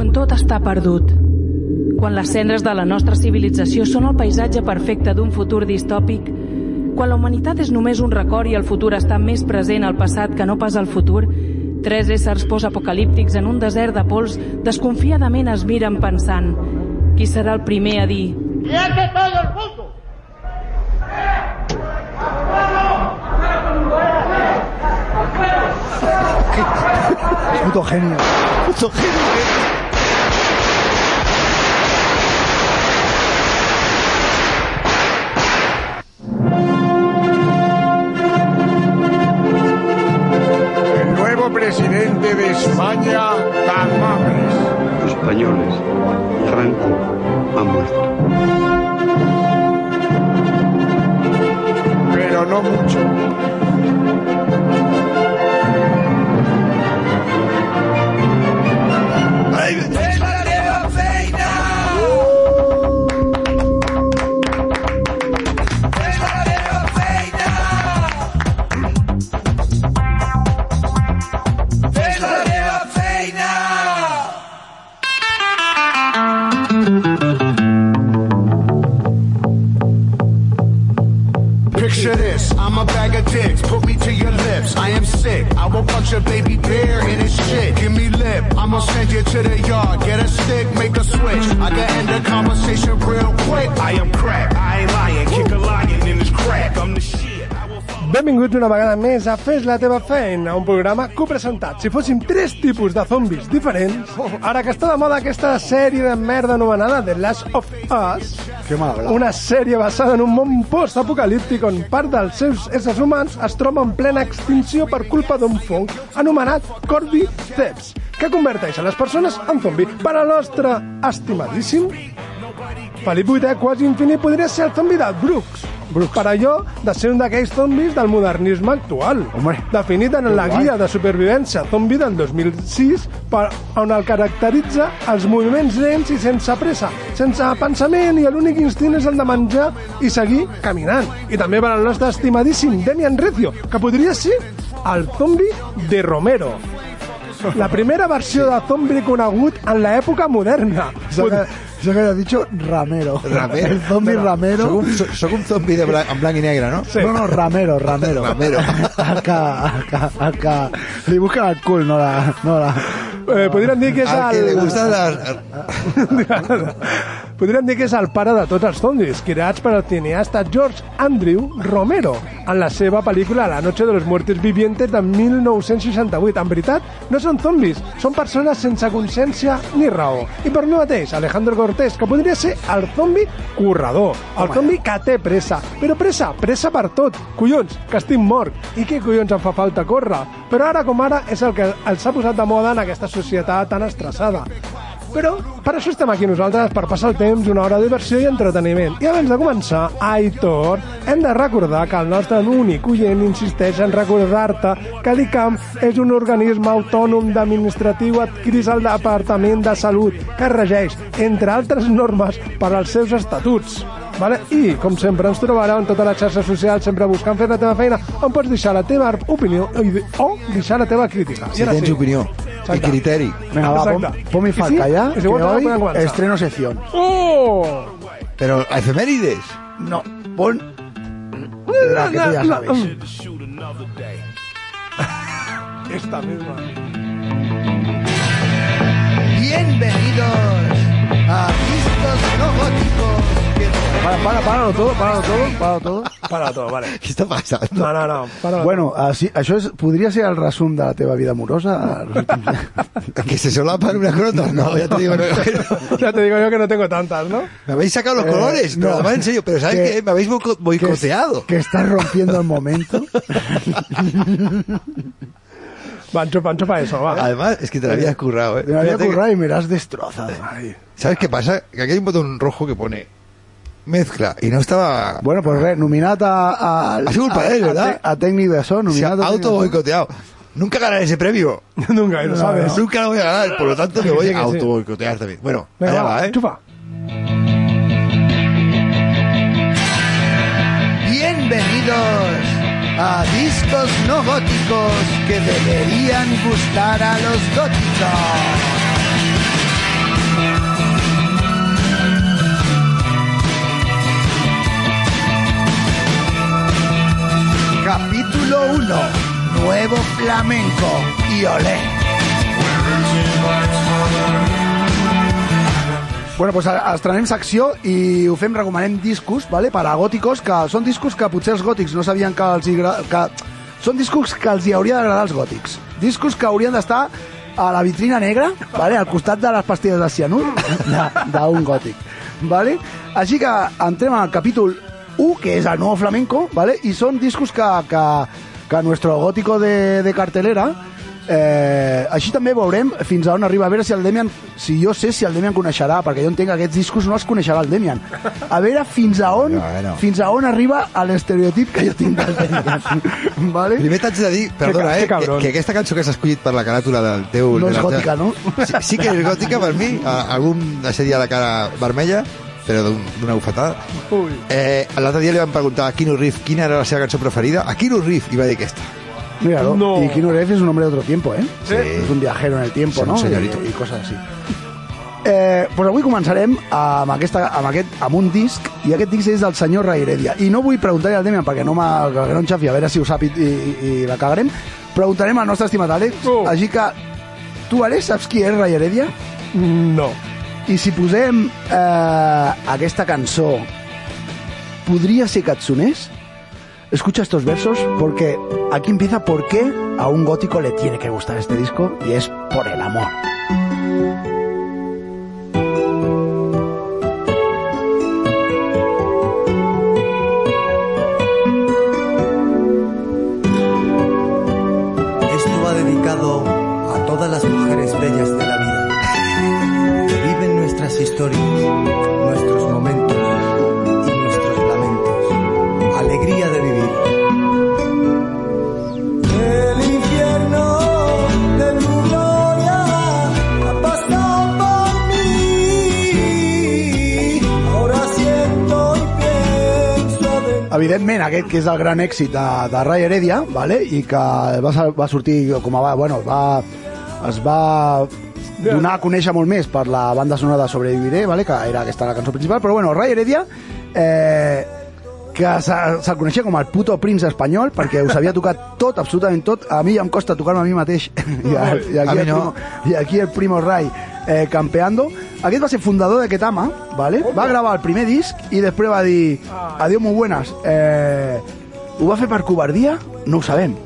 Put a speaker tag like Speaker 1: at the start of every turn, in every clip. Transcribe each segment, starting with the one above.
Speaker 1: quan tot està perdut. Quan les cendres de la nostra civilització són el paisatge perfecte d'un futur distòpic, quan la humanitat és només un record i el futur està més present al passat que no pas al futur, tres éssers postapocalíptics en un desert de pols desconfiadament es miren pensant qui serà el primer a dir
Speaker 2: ¡Quieto todo el mundo!
Speaker 3: Puto genio.
Speaker 4: Puto genio.
Speaker 3: Una vegada més a Fes la teva feina, un programa copresentat. Si fóssim tres tipus de zombis diferents, ara que està de moda aquesta sèrie de merda anomenada The Last of Us,
Speaker 4: hablado.
Speaker 3: una sèrie basada en un món post-apocalíptic on part dels seus éssers humans es troba en plena extinció per culpa d'un fong anomenat Cordyceps, que converteix a les persones en zombi. Per al nostre estimadíssim Felip VIII, quasi infinit, podria ser el zombi de Brooks. Brooks. Per allò de ser un d'aquells zombis del modernisme actual.
Speaker 4: Home,
Speaker 3: Definit en la guia de supervivència zombi del 2006, per, on el caracteritza els moviments lents i sense pressa, sense pensament i l'únic instint és el de menjar i seguir caminant. I també per al nostre estimadíssim Demian Recio, que podria ser el zombi de Romero. La primera versió de zombi conegut en l'època moderna.
Speaker 4: Eso que, eso que has dicho Ramero.
Speaker 5: Ramero.
Speaker 4: El zombie Ramero.
Speaker 5: Soc un, soc, soc un zombi de blan, en blanc i negre, no?
Speaker 3: Sí.
Speaker 4: No, no, Ramero, Ramero.
Speaker 5: Ramero.
Speaker 4: Acá, acá, acá. Le buscan al cool, no la... No la...
Speaker 3: Eh, podríem dir que és
Speaker 5: Al que
Speaker 3: el...
Speaker 5: le gustan las...
Speaker 3: Podríem dir que és el pare de tots els zombis, creats per el cineasta George Andrew Romero en la seva pel·lícula La noche de los muertos vivientes de 1968. En veritat, no són zombis, són persones sense consciència ni raó. I per mi mateix, Alejandro Cortés, que podria ser el zombi corredor, el zombi que té pressa. Però pressa, pressa per tot. Collons, que estic mort. I què collons em fa falta córrer? Però ara com ara és el que els ha posat de moda en aquesta societat tan estressada. Però per això estem aquí nosaltres, per passar el temps, una hora de diversió i entreteniment. I abans de començar, Aitor, hem de recordar que el nostre únic oient insisteix en recordar-te que l'ICAM és un organisme autònom d'administratiu adquirit al Departament de Salut que regeix, entre altres normes, per als seus estatuts. Vale? I, com sempre, ens trobareu en totes les xarxes socials, sempre buscant fer la teva feina, on pots deixar la teva opinió o deixar la teva crítica.
Speaker 5: Si tens opinió
Speaker 3: Exacte.
Speaker 5: criteri.
Speaker 4: Venga, va, pon, mi falca
Speaker 3: sí,
Speaker 4: ya, que hoy estreno sección.
Speaker 3: ¡Oh!
Speaker 5: Pero, efemérides.
Speaker 4: No, pon la que tú ya sabes.
Speaker 3: Esta misma.
Speaker 6: Bienvenidos a Discos No Góticos.
Speaker 3: Para, para, páralo todo, páralo todo, páralo todo. Páralo todo, vale.
Speaker 5: Què està passant?
Speaker 3: No, no, no, páralo
Speaker 4: Bueno, així, això és, podria ser el resum de la teva vida amorosa?
Speaker 5: Que se solapan una con otra. No, ya te digo, no.
Speaker 3: todo. Ya te digo yo que no tengo tantas, ¿no?
Speaker 5: Me habéis sacado los
Speaker 4: Eh,
Speaker 5: colores, pero
Speaker 4: no.
Speaker 5: además en serio, pero ¿sabes
Speaker 4: Que-
Speaker 5: qué? Me habéis boico-
Speaker 4: que,
Speaker 5: boicoteado.
Speaker 4: que estás rompiendo el momento.
Speaker 3: Va, enchufa, enchufa eso, va.
Speaker 5: Además, es que te lo habías currado, ¿eh?
Speaker 4: Me había
Speaker 5: Fíjate que-
Speaker 4: currado y me la has destrozado. Ay.
Speaker 5: ¿Sabes qué pasa? Que aquí hay un botón rojo que pone mezcla y no estaba...
Speaker 4: Bueno, pues res, nominat a, a,
Speaker 5: ell,
Speaker 4: a,
Speaker 5: ¿verdad?
Speaker 4: a, tècnic de so,
Speaker 5: Se ha
Speaker 4: nominat a tècnic de so.
Speaker 5: auto boicoteado. Nunca ganaré ese premio.
Speaker 3: Nunca, lo sabes.
Speaker 5: Nunca lo voy a ganar, por lo tanto me voy a auto boicotear también. Bueno,
Speaker 3: Venga,
Speaker 5: allá
Speaker 3: va,
Speaker 5: va, ¿eh?
Speaker 3: enchufa.
Speaker 6: Bienvenidos a Discos No Góticos que deberían gustar a los góticos. 1, nuevo flamenco y olé.
Speaker 4: Bueno, a- estrenem secció i ho fem, recomanem discos, vale? per a gòticos, que són discos que potser els gòtics no sabien que els hi que són discos que els hi hauria d'agradar als gòtics. Discos que haurien d'estar a la vitrina negra, vale? al costat de les pastilles de cianur d'un gòtic. Vale? Així que entrem al capítol 1, que és el nou flamenco, vale? i són discos que, que, que nuestro gótico de, de cartelera Eh, així també veurem fins a on arriba, a veure si el Demian, si jo sé si el Demian coneixerà, perquè jo entenc que aquests discos no els coneixerà el Demian. A veure fins a on,
Speaker 5: Bueno.
Speaker 4: fins a on arriba l'estereotip que jo tinc del Demian. vale?
Speaker 5: Primer t'haig de dir, perdona,
Speaker 3: ca-
Speaker 5: eh,
Speaker 3: que
Speaker 5: que, que aquesta cançó que s'ha escollit per la caràtula del teu...
Speaker 4: No és
Speaker 5: la
Speaker 4: gòtica, no?
Speaker 5: Sí, sí que és gòtica per mi, a- algun seria de cara vermella, però d'un- d'una bufetada.
Speaker 3: Ui.
Speaker 5: Eh, L'altre dia li van preguntar a Kino Reeves quina era la seva cançó preferida. A Kino Reeves, i va dir aquesta.
Speaker 4: Míralo.
Speaker 3: No.
Speaker 4: Y Keanu Reeves es un hombre de otro tiempo, ¿eh?
Speaker 5: Sí.
Speaker 4: Es un viajero en el tiempo,
Speaker 5: Sí,
Speaker 4: no?
Speaker 5: un señorito.
Speaker 4: I, i coses així. Eh, pues avui començarem amb, aquesta, amb, aquest, amb un disc, i aquest disc és del senyor Ray Heredia. I no vull preguntar-li al Demian, perquè no, que no em xafi, a veure si ho sap i, i, i la cagarem. Preguntarem al nostre estimat Àlex.
Speaker 3: Oh.
Speaker 4: Així que, tu, Àlex, saps qui és Ray Heredia?
Speaker 3: No.
Speaker 4: I si posem eh, aquesta cançó, podria ser que et sonés? Escucha estos versos porque aquí empieza por qué a un gótico le tiene que gustar este disco y es por el amor.
Speaker 7: Historias, nuestros momentos y nuestros lamentos. Alegría de vivir. El infierno de tu gloria ha pasado por mí. Ahora siento y pienso de
Speaker 4: Evidentment, aquest que és el gran èxit de, de Ray Heredia, vale? i que va, va sortir com a... va- Bueno, va, es va donar a conèixer molt més per la banda sonora de Sobreviviré, vale? que era aquesta la cançó principal, però bueno, Ray Heredia... Eh, que se- se'l coneixia com el puto prince espanyol perquè ho sabia tocar tot, absolutament tot a mi ja em costa tocar-me a mi mateix i, a, i,
Speaker 5: A
Speaker 4: aquí,
Speaker 5: mi
Speaker 4: el
Speaker 5: no.
Speaker 4: primo, i aquí el Primo Ray eh, campeando aquest va ser fundador d'aquest ama vale? va gravar el primer disc i després va dir adiós muy buenas eh, ho va fer per covardia? no ho sabem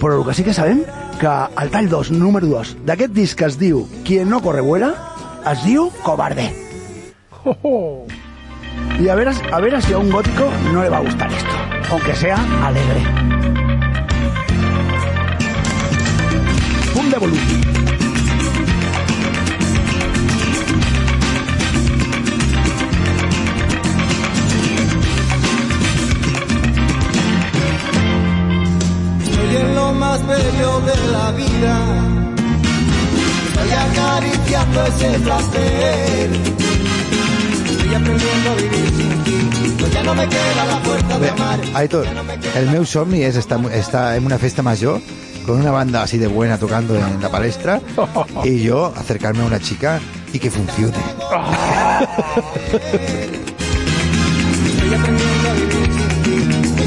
Speaker 4: però el que sí que sabem que el tall 2, número 2 d'aquest disc que es diu Quien no corre vuela es diu Cobarde
Speaker 3: Oh, oh.
Speaker 4: Y a ver, a ver si a un gótico no le va a gustar esto, aunque sea alegre. Boom de
Speaker 7: más bello de la vida. Estoy acariciando ese placer. Estoy aprendiendo a vivir sin ti. Pues ya no me queda la fuerza de amar.
Speaker 5: Aitor, el meu somni és estar, estar en una festa major con una banda así de buena tocando en la palestra y yo acercarme a una chica y que funcione.
Speaker 7: Estoy aprendiendo a vivir sin ti.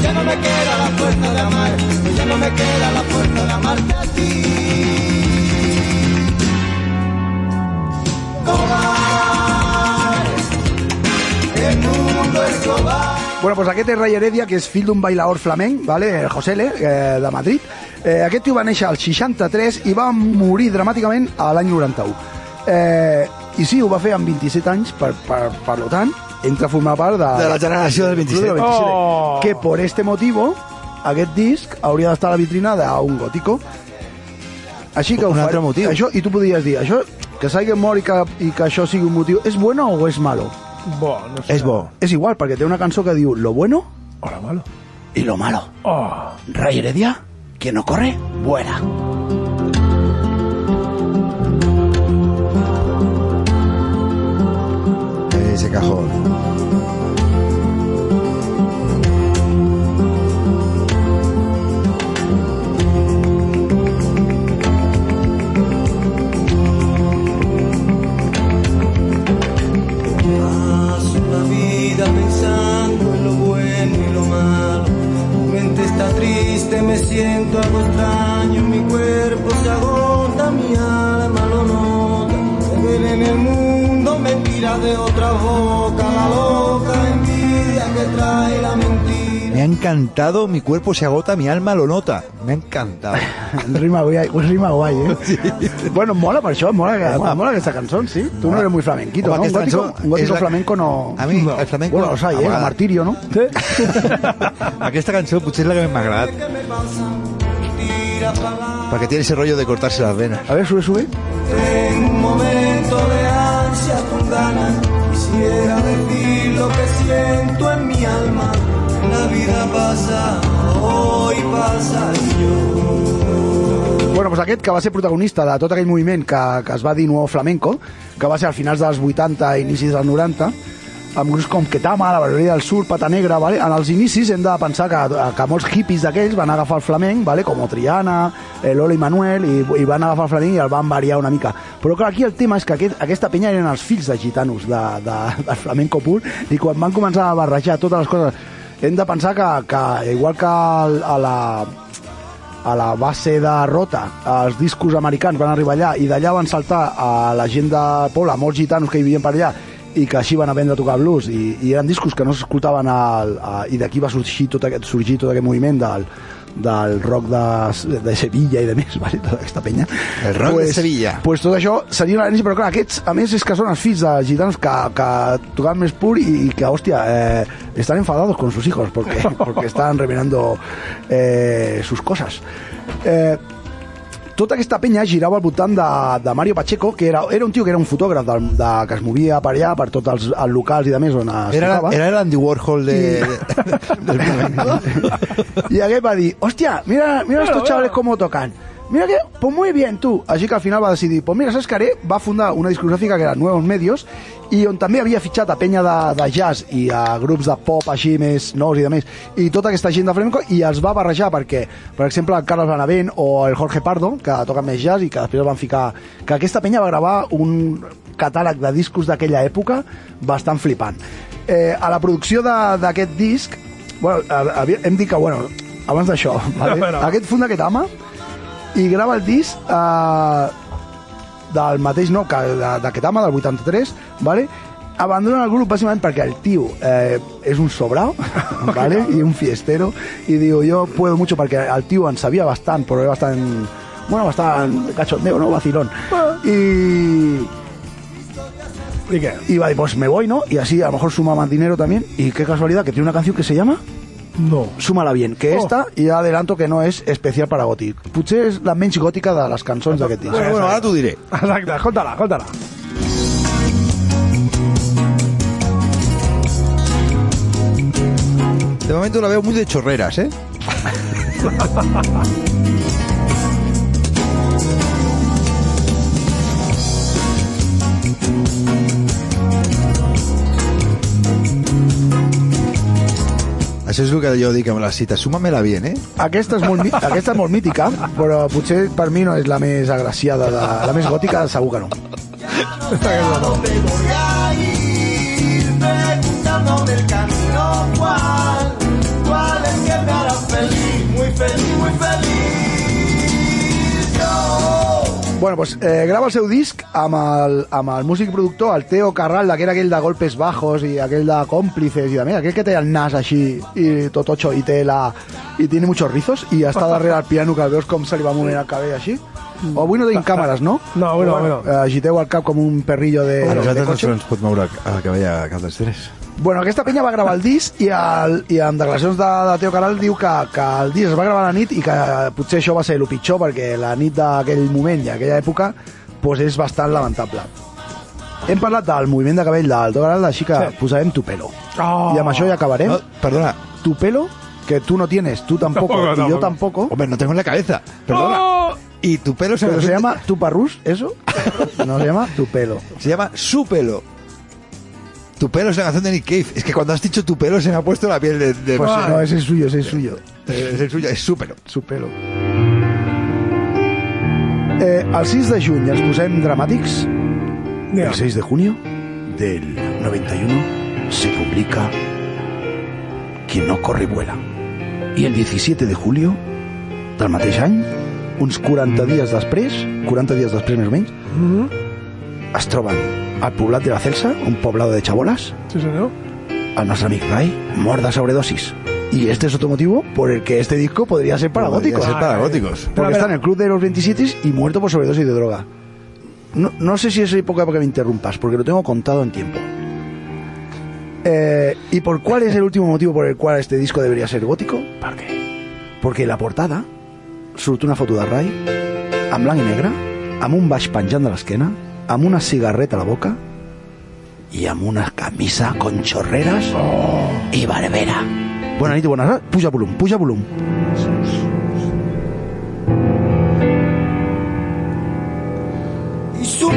Speaker 7: Ya no me queda la fuerza de amar. Ya no me queda la fuerza de amarte a ti.
Speaker 4: Bueno, pues aquest és Ray Heredia, que és fill d'un bailaor flamenc, vale? el José L, eh, de Madrid. Eh, aquest tio va néixer al 63 i va morir dramàticament a l'any 91. Eh, I sí, ho va fer amb 27 anys, per, per, per lo tant, entra a formar part de,
Speaker 5: De la generació del 27.
Speaker 4: Club del 27.
Speaker 3: Oh.
Speaker 4: Que por este motivo, aquest disc hauria d'estar a la vitrina d'un gótico. Així que
Speaker 5: Un
Speaker 4: faré-
Speaker 5: altre motiu.
Speaker 4: Això, I tu podries dir, això, que s'hagi mort i que, i que això sigui un motiu, és bueno o és malo?
Speaker 3: Bo, no sé.
Speaker 5: És bo.
Speaker 4: És igual, perquè té una cançó que diu Lo bueno
Speaker 3: Hola, malo.
Speaker 4: y lo malo.
Speaker 3: Oh.
Speaker 4: Ray Heredia, quien no corre, vuela.
Speaker 5: Encantado, mi cuerpo se agota, mi alma lo nota. Me ha encantado.
Speaker 4: rima guai, un rima guai, eh? Sí. Bueno, mola per això, mola, mola, mola aquesta cançó, sí? Tu no eres muy flamenquito,
Speaker 5: Home,
Speaker 4: ¿no? Un un
Speaker 5: la-
Speaker 4: flamenco no...
Speaker 5: A mi,
Speaker 4: no.
Speaker 5: el flamenco...
Speaker 4: Bueno, los hay, eh?
Speaker 5: vegades.
Speaker 4: Martirio, no?
Speaker 5: Aquesta cançó potser és la que més m'ha agradat. Perquè tiene ese rollo de cortarse las venas.
Speaker 4: A ver, sube, sube.
Speaker 7: En un momento de ansia con ganas quisiera decir pasa, hoy pasa y yo.
Speaker 4: Bueno, doncs aquest que va ser protagonista de tot aquell moviment que, que es va dir Nuevo Flamenco, que va ser als finals dels 80 i inicis dels 90, amb grups com Ketama, la Barberia del Sur, Pata Negra, vale? en els inicis hem de pensar que, que molts hippies d'aquells van agafar el flamenc, vale? com Triana, eh, Lola i Manuel, i, i van agafar el flamenc i el van variar una mica. Però clar, aquí el tema és que aquest, aquesta penya eren els fills de gitanos de, de, del flamenco pur, i quan van començar a barrejar totes les coses, hem de pensar que, que igual que a la, a la base de Rota, els discos americans van arribar allà i d'allà van saltar a la gent de Poble, molts gitanos que hi vivien per allà i que així van aprendre a tocar blues. I, i eren discos que no s'escoltaven i d'aquí va sorgir tot aquest, sorgir tot aquest moviment del, del rock de, de Sevilla i de més, vale? tota aquesta penya
Speaker 5: El rock de Sevilla.
Speaker 4: pues tot això seria una herència, però clar, aquests a més és que són els fills de gitanos que, que tocaven més pur i, que, hòstia, eh, están enfadados con sus hijos porque, porque están revelando eh, sus cosas. Eh, tota aquesta penya girava al voltant de, de Mario Pacheco, que era, era un tio que era un fotògraf de, de, que es movia per allà, per tots els, els locals i de més on es
Speaker 5: Era,
Speaker 4: tocava.
Speaker 5: era el Andy Warhol de, del flamenco.
Speaker 4: Y aquel va a decir, hostia, mira, mira estos chavales cómo tocan. Mira que, pues muy bien, tú. Així que al final va decidir, pues mira, saps què haré? Va fundar una discogràfica que era Nuevos Medios i on també havia fitxat a penya de, de jazz i a grups de pop així més nous i de més i tota aquesta gent de flamenco i els va barrejar perquè, per exemple, el Carlos Benavent o el Jorge Pardo, que toquen més jazz i que després van ficar... que aquesta penya va gravar un catàleg de discos d'aquella època bastant flipant. Eh, a la producció d'aquest disc bueno, hem dit que, bueno, abans d'això, vale?
Speaker 3: Bueno.
Speaker 4: aquest funda aquest home i grava el disc eh, del mateix nom que de- d'aquest home, del 83, vale? abandona el grup bàsicament perquè el tio eh, és un sobrao vale? i un fiestero i diu, jo puedo mucho perquè el tio en sabia bastant, però era bastant bueno, bastant cachondeo, no? Vacilón. I,
Speaker 3: ¿Y qué?
Speaker 4: y va, pues me voy, ¿no? Y así a lo mejor suma más dinero también. Y qué casualidad que tiene una canción que se llama
Speaker 3: No.
Speaker 4: Súmala bien, que
Speaker 3: Oh.
Speaker 4: esta, y adelanto que no es especial para Gothic. Potser és la menys gòtica de les cançons d'aquest disc.
Speaker 5: Bueno, bueno, t'ho diré.
Speaker 3: Exacte, escolta-la, escolta-la.
Speaker 5: De momento la veo muy de chorreras, ¿eh? Això és el que jo dic amb la cita. Súmamela bien, eh?
Speaker 4: Aquesta és, molt, aquesta és molt mítica, però potser per mi no és la més agraciada, de, la més gòtica segur que no.
Speaker 7: Me voy a ir preguntándome el camino cuál, cuál es que me hará feliz, muy feliz, muy feliz.
Speaker 4: Bueno, pues eh, grava el seu disc amb el, amb el músic productor, el Teo Carralda, que era aquell de golpes bajos i aquell de còmplices i de més, aquell que té el nas així i tot ocho i té la... i tiene muchos rizos i està darrere el piano que veus com se li va movent el cabell així. O avui no tenim càmeres, no?
Speaker 3: No, avui no, avui no.
Speaker 4: Eh, agiteu el cap com un perrillo de,
Speaker 5: A
Speaker 4: de
Speaker 5: nosaltres no
Speaker 4: cotxe.
Speaker 5: se ens pot moure a cap dels tres.
Speaker 4: Bueno, aquesta penya va gravar el disc i, el, i en declaracions de, de Teo Caral diu que, que el disc es va gravar a la nit i que potser això va ser el pitjor perquè la nit d'aquell moment i aquella època pues és bastant lamentable. Hem parlat del moviment de cabell del Teo Caral, així que
Speaker 3: Sí.
Speaker 4: posarem tu pelo.
Speaker 3: Oh.
Speaker 4: I amb això ja acabarem.
Speaker 5: No, perdona.
Speaker 4: Tu pelo, que tú no tienes, tú tampoco,
Speaker 3: Tampoco,
Speaker 4: y yo
Speaker 3: tampoco.
Speaker 4: tampoco.
Speaker 5: Hombre, no tengo en la cabeza. Perdona.
Speaker 3: Oh!
Speaker 5: Y tu pelo se,
Speaker 4: Pero se llama tu parrús, ¿eso? No se llama tu pelo.
Speaker 5: Se llama su pelo. Tu pelo es la canción de Nick Cave. Es que cuando has dicho tu pelo se me ha puesto la piel de... de-
Speaker 4: Pues no, ese es suyo, ese es suyo.
Speaker 5: es el suyo, es su pelo.
Speaker 4: Su pelo. Eh, el 6 de juny ens posem dramàtics.
Speaker 3: Mira.
Speaker 4: El 6 de junio del 91 se publica Quien no corre vuela. I el 17 de julio del mateix any, uns 40 dies després, 40 dies després més o menys,
Speaker 3: Mhm.
Speaker 4: es troben al poblat de la Celsa, un poblado de chabolas,
Speaker 3: Sí, senyor.
Speaker 4: al nuestro amigo Ray, mort de sobredosis. Y este es otro motivo por el que este disco podría ser para
Speaker 5: Podría
Speaker 4: góticos.
Speaker 5: ser para góticos.
Speaker 4: Porque está en el club de los 27 y muerto por sobredosis de droga. No, no sé si es época para que me interrumpas, porque lo tengo contado en tiempo. Eh, ¿Y por cuál es el último motivo por el cual este disco debería ser gótico?
Speaker 3: Per què?
Speaker 4: Porque la portada surt una foto de Rai en blanc i negre, amb un baix penjant de l'esquena, amb una cigarreta a la boca i amb una camisa con chorreres i barbera. Bona nit i bones hores. Puja volum, puja volum.
Speaker 7: y su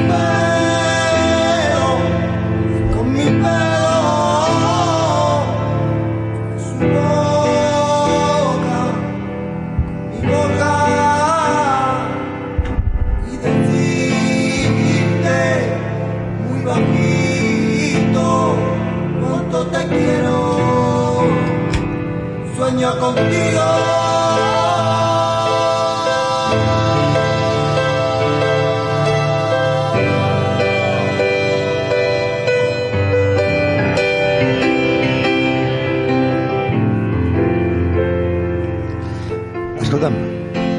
Speaker 7: contigo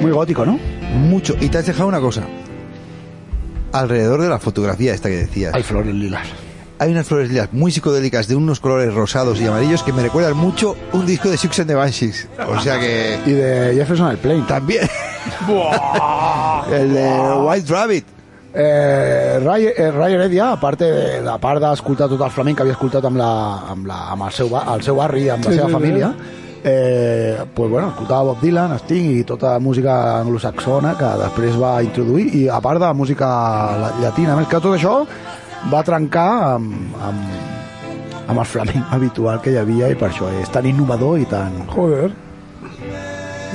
Speaker 4: Muy gótico, ¿no?
Speaker 5: mucho. Y te has dejado una cosa. Alrededor de la fotografía esta que decías.
Speaker 4: Hay flores lilas.
Speaker 5: Hay unas flores lilas muy psicodélicas de unos colores rosados y amarillos que me recuerdan mucho un disco de Six and the Banshees. O sea que...
Speaker 4: Y de Jefferson Airplane.
Speaker 5: También. el de White Rabbit.
Speaker 4: Eh, Ray, eh, Ray Heredia, a part de, a part d'escoltar tot el flamenc que havia escoltat amb, la, amb, la, amb el, seu, el seu barri, amb la
Speaker 3: Sí,
Speaker 4: seva
Speaker 3: sí,
Speaker 4: família, eh, pues, bueno, escoltava Bob Dylan, Sting i tota la música anglosaxona que després va introduir, i a part de la música la- llatina, a més que tot això va trencar amb, amb, amb el flamenc habitual que hi havia i per això és tan innovador i tan...
Speaker 3: Joder.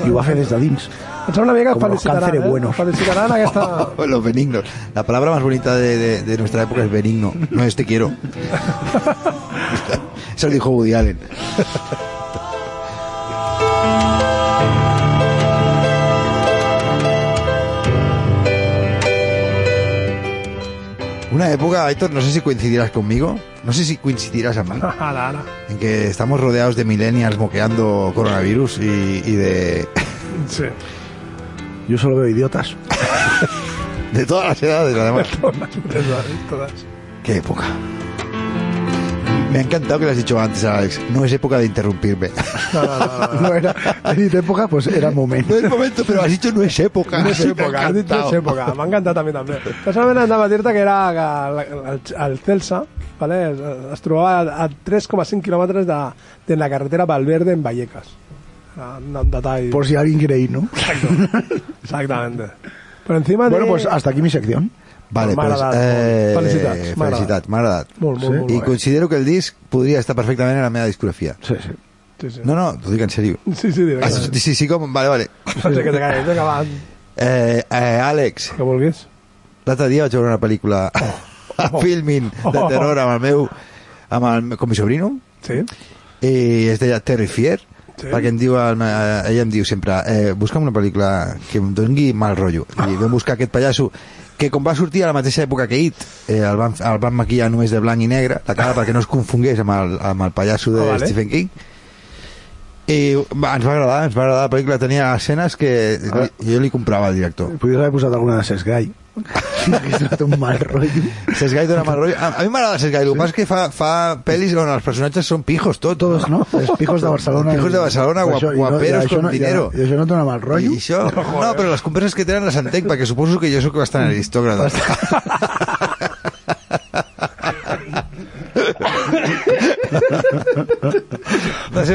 Speaker 4: i ho va fer des de dins.
Speaker 3: Em sembla bé que
Speaker 4: Com los
Speaker 3: felicitaran,
Speaker 4: cánceres
Speaker 3: eh?
Speaker 4: buenos.
Speaker 3: Felicitaran aquesta...
Speaker 5: Los benignos. La palabra más bonita de, de- de nuestra época es benigno. No es te quiero. Eso lo dijo Woody Allen. Una época, Aitor, no sé si coincidirás conmigo, no sé si coincidirás a mí, en que estamos rodeados de millennials moqueando coronavirus y, y de,
Speaker 3: Sí.
Speaker 4: Jo solo veo idiotas.
Speaker 5: de todas las edades, además.
Speaker 3: Todas, todas.
Speaker 5: Qué época. Me ha encantado que lo has dicho antes, Alex. No es época de interrumpirme.
Speaker 3: No, no, no, no.
Speaker 4: No era, he dit època, pues era moment.
Speaker 5: No es momento, pero has dicho no es época.
Speaker 3: No
Speaker 5: Me ha
Speaker 3: època, has dit no és
Speaker 5: encantado.
Speaker 3: època. M'ha encantat a mi també. Casualment anava a dir-te que era el, el Celsa vale, es, es trobava a 3,5 quilòmetres de, de la carretera Valverde en Vallecas. Era Un, detall.
Speaker 4: Por si alguien quiere ir, ¿no?
Speaker 3: Exactamente. Por encima de...
Speaker 4: Bueno, pues hasta aquí mi sección.
Speaker 5: Vale,
Speaker 3: M'ha agradat
Speaker 5: eh,
Speaker 3: molt. Felicitats, m'ha
Speaker 5: felicitats, m'ha agradat.
Speaker 3: Molt, molt, molt
Speaker 5: I
Speaker 3: bé.
Speaker 5: considero que el disc podria estar perfectament en la meva discografia.
Speaker 4: Sí, sí.
Speaker 3: Sí, sí.
Speaker 5: No, no, t'ho dic en sèrio.
Speaker 3: Sí, sí,
Speaker 5: Ah, sí, sí, sí, com... Vale, vale.
Speaker 3: Vinga, va,
Speaker 5: Eh, eh, Àlex,
Speaker 3: que vulguis.
Speaker 5: l'altre dia vaig veure una pel·lícula a Filmin de terror amb el meu... Amb el, com mi sobrino,
Speaker 3: Sí?
Speaker 5: i es deia Terrifier,
Speaker 3: Sí.
Speaker 5: perquè em diu, el, eh, ella em diu sempre eh, busca'm una pel·lícula que em doni mal rotllo i vam buscar aquest pallasso que com va sortir a la mateixa època que It eh, el, van, el van maquillar només de blanc i negre la cara perquè no es confongués amb el, amb el pallasso de
Speaker 3: Ah, vale.
Speaker 5: Stephen King i va, ens va agradar ens va agradar la pel·lícula tenia escenes que
Speaker 3: Ah.
Speaker 5: jo li comprava al director
Speaker 4: Podries haver posat alguna de Sesgai. Hauria donat un mal rotllo.
Speaker 5: Sesgai dona mal rotllo a, a mi m'agrada Sesgai, el que passa és que fa, fa pel·lis on els personatges són pijos tots
Speaker 4: Todos, ¿no? Els pijos de Barcelona.
Speaker 5: Pijos de Barcelona, guap-
Speaker 4: això- no-
Speaker 5: guaperos
Speaker 4: això
Speaker 5: con
Speaker 4: no,
Speaker 5: dinero.
Speaker 4: I, això no et dona mal rotllo?
Speaker 5: I això, no, però les converses que tenen les entenc, perquè suposo que jo sóc bastant aristòcrata. No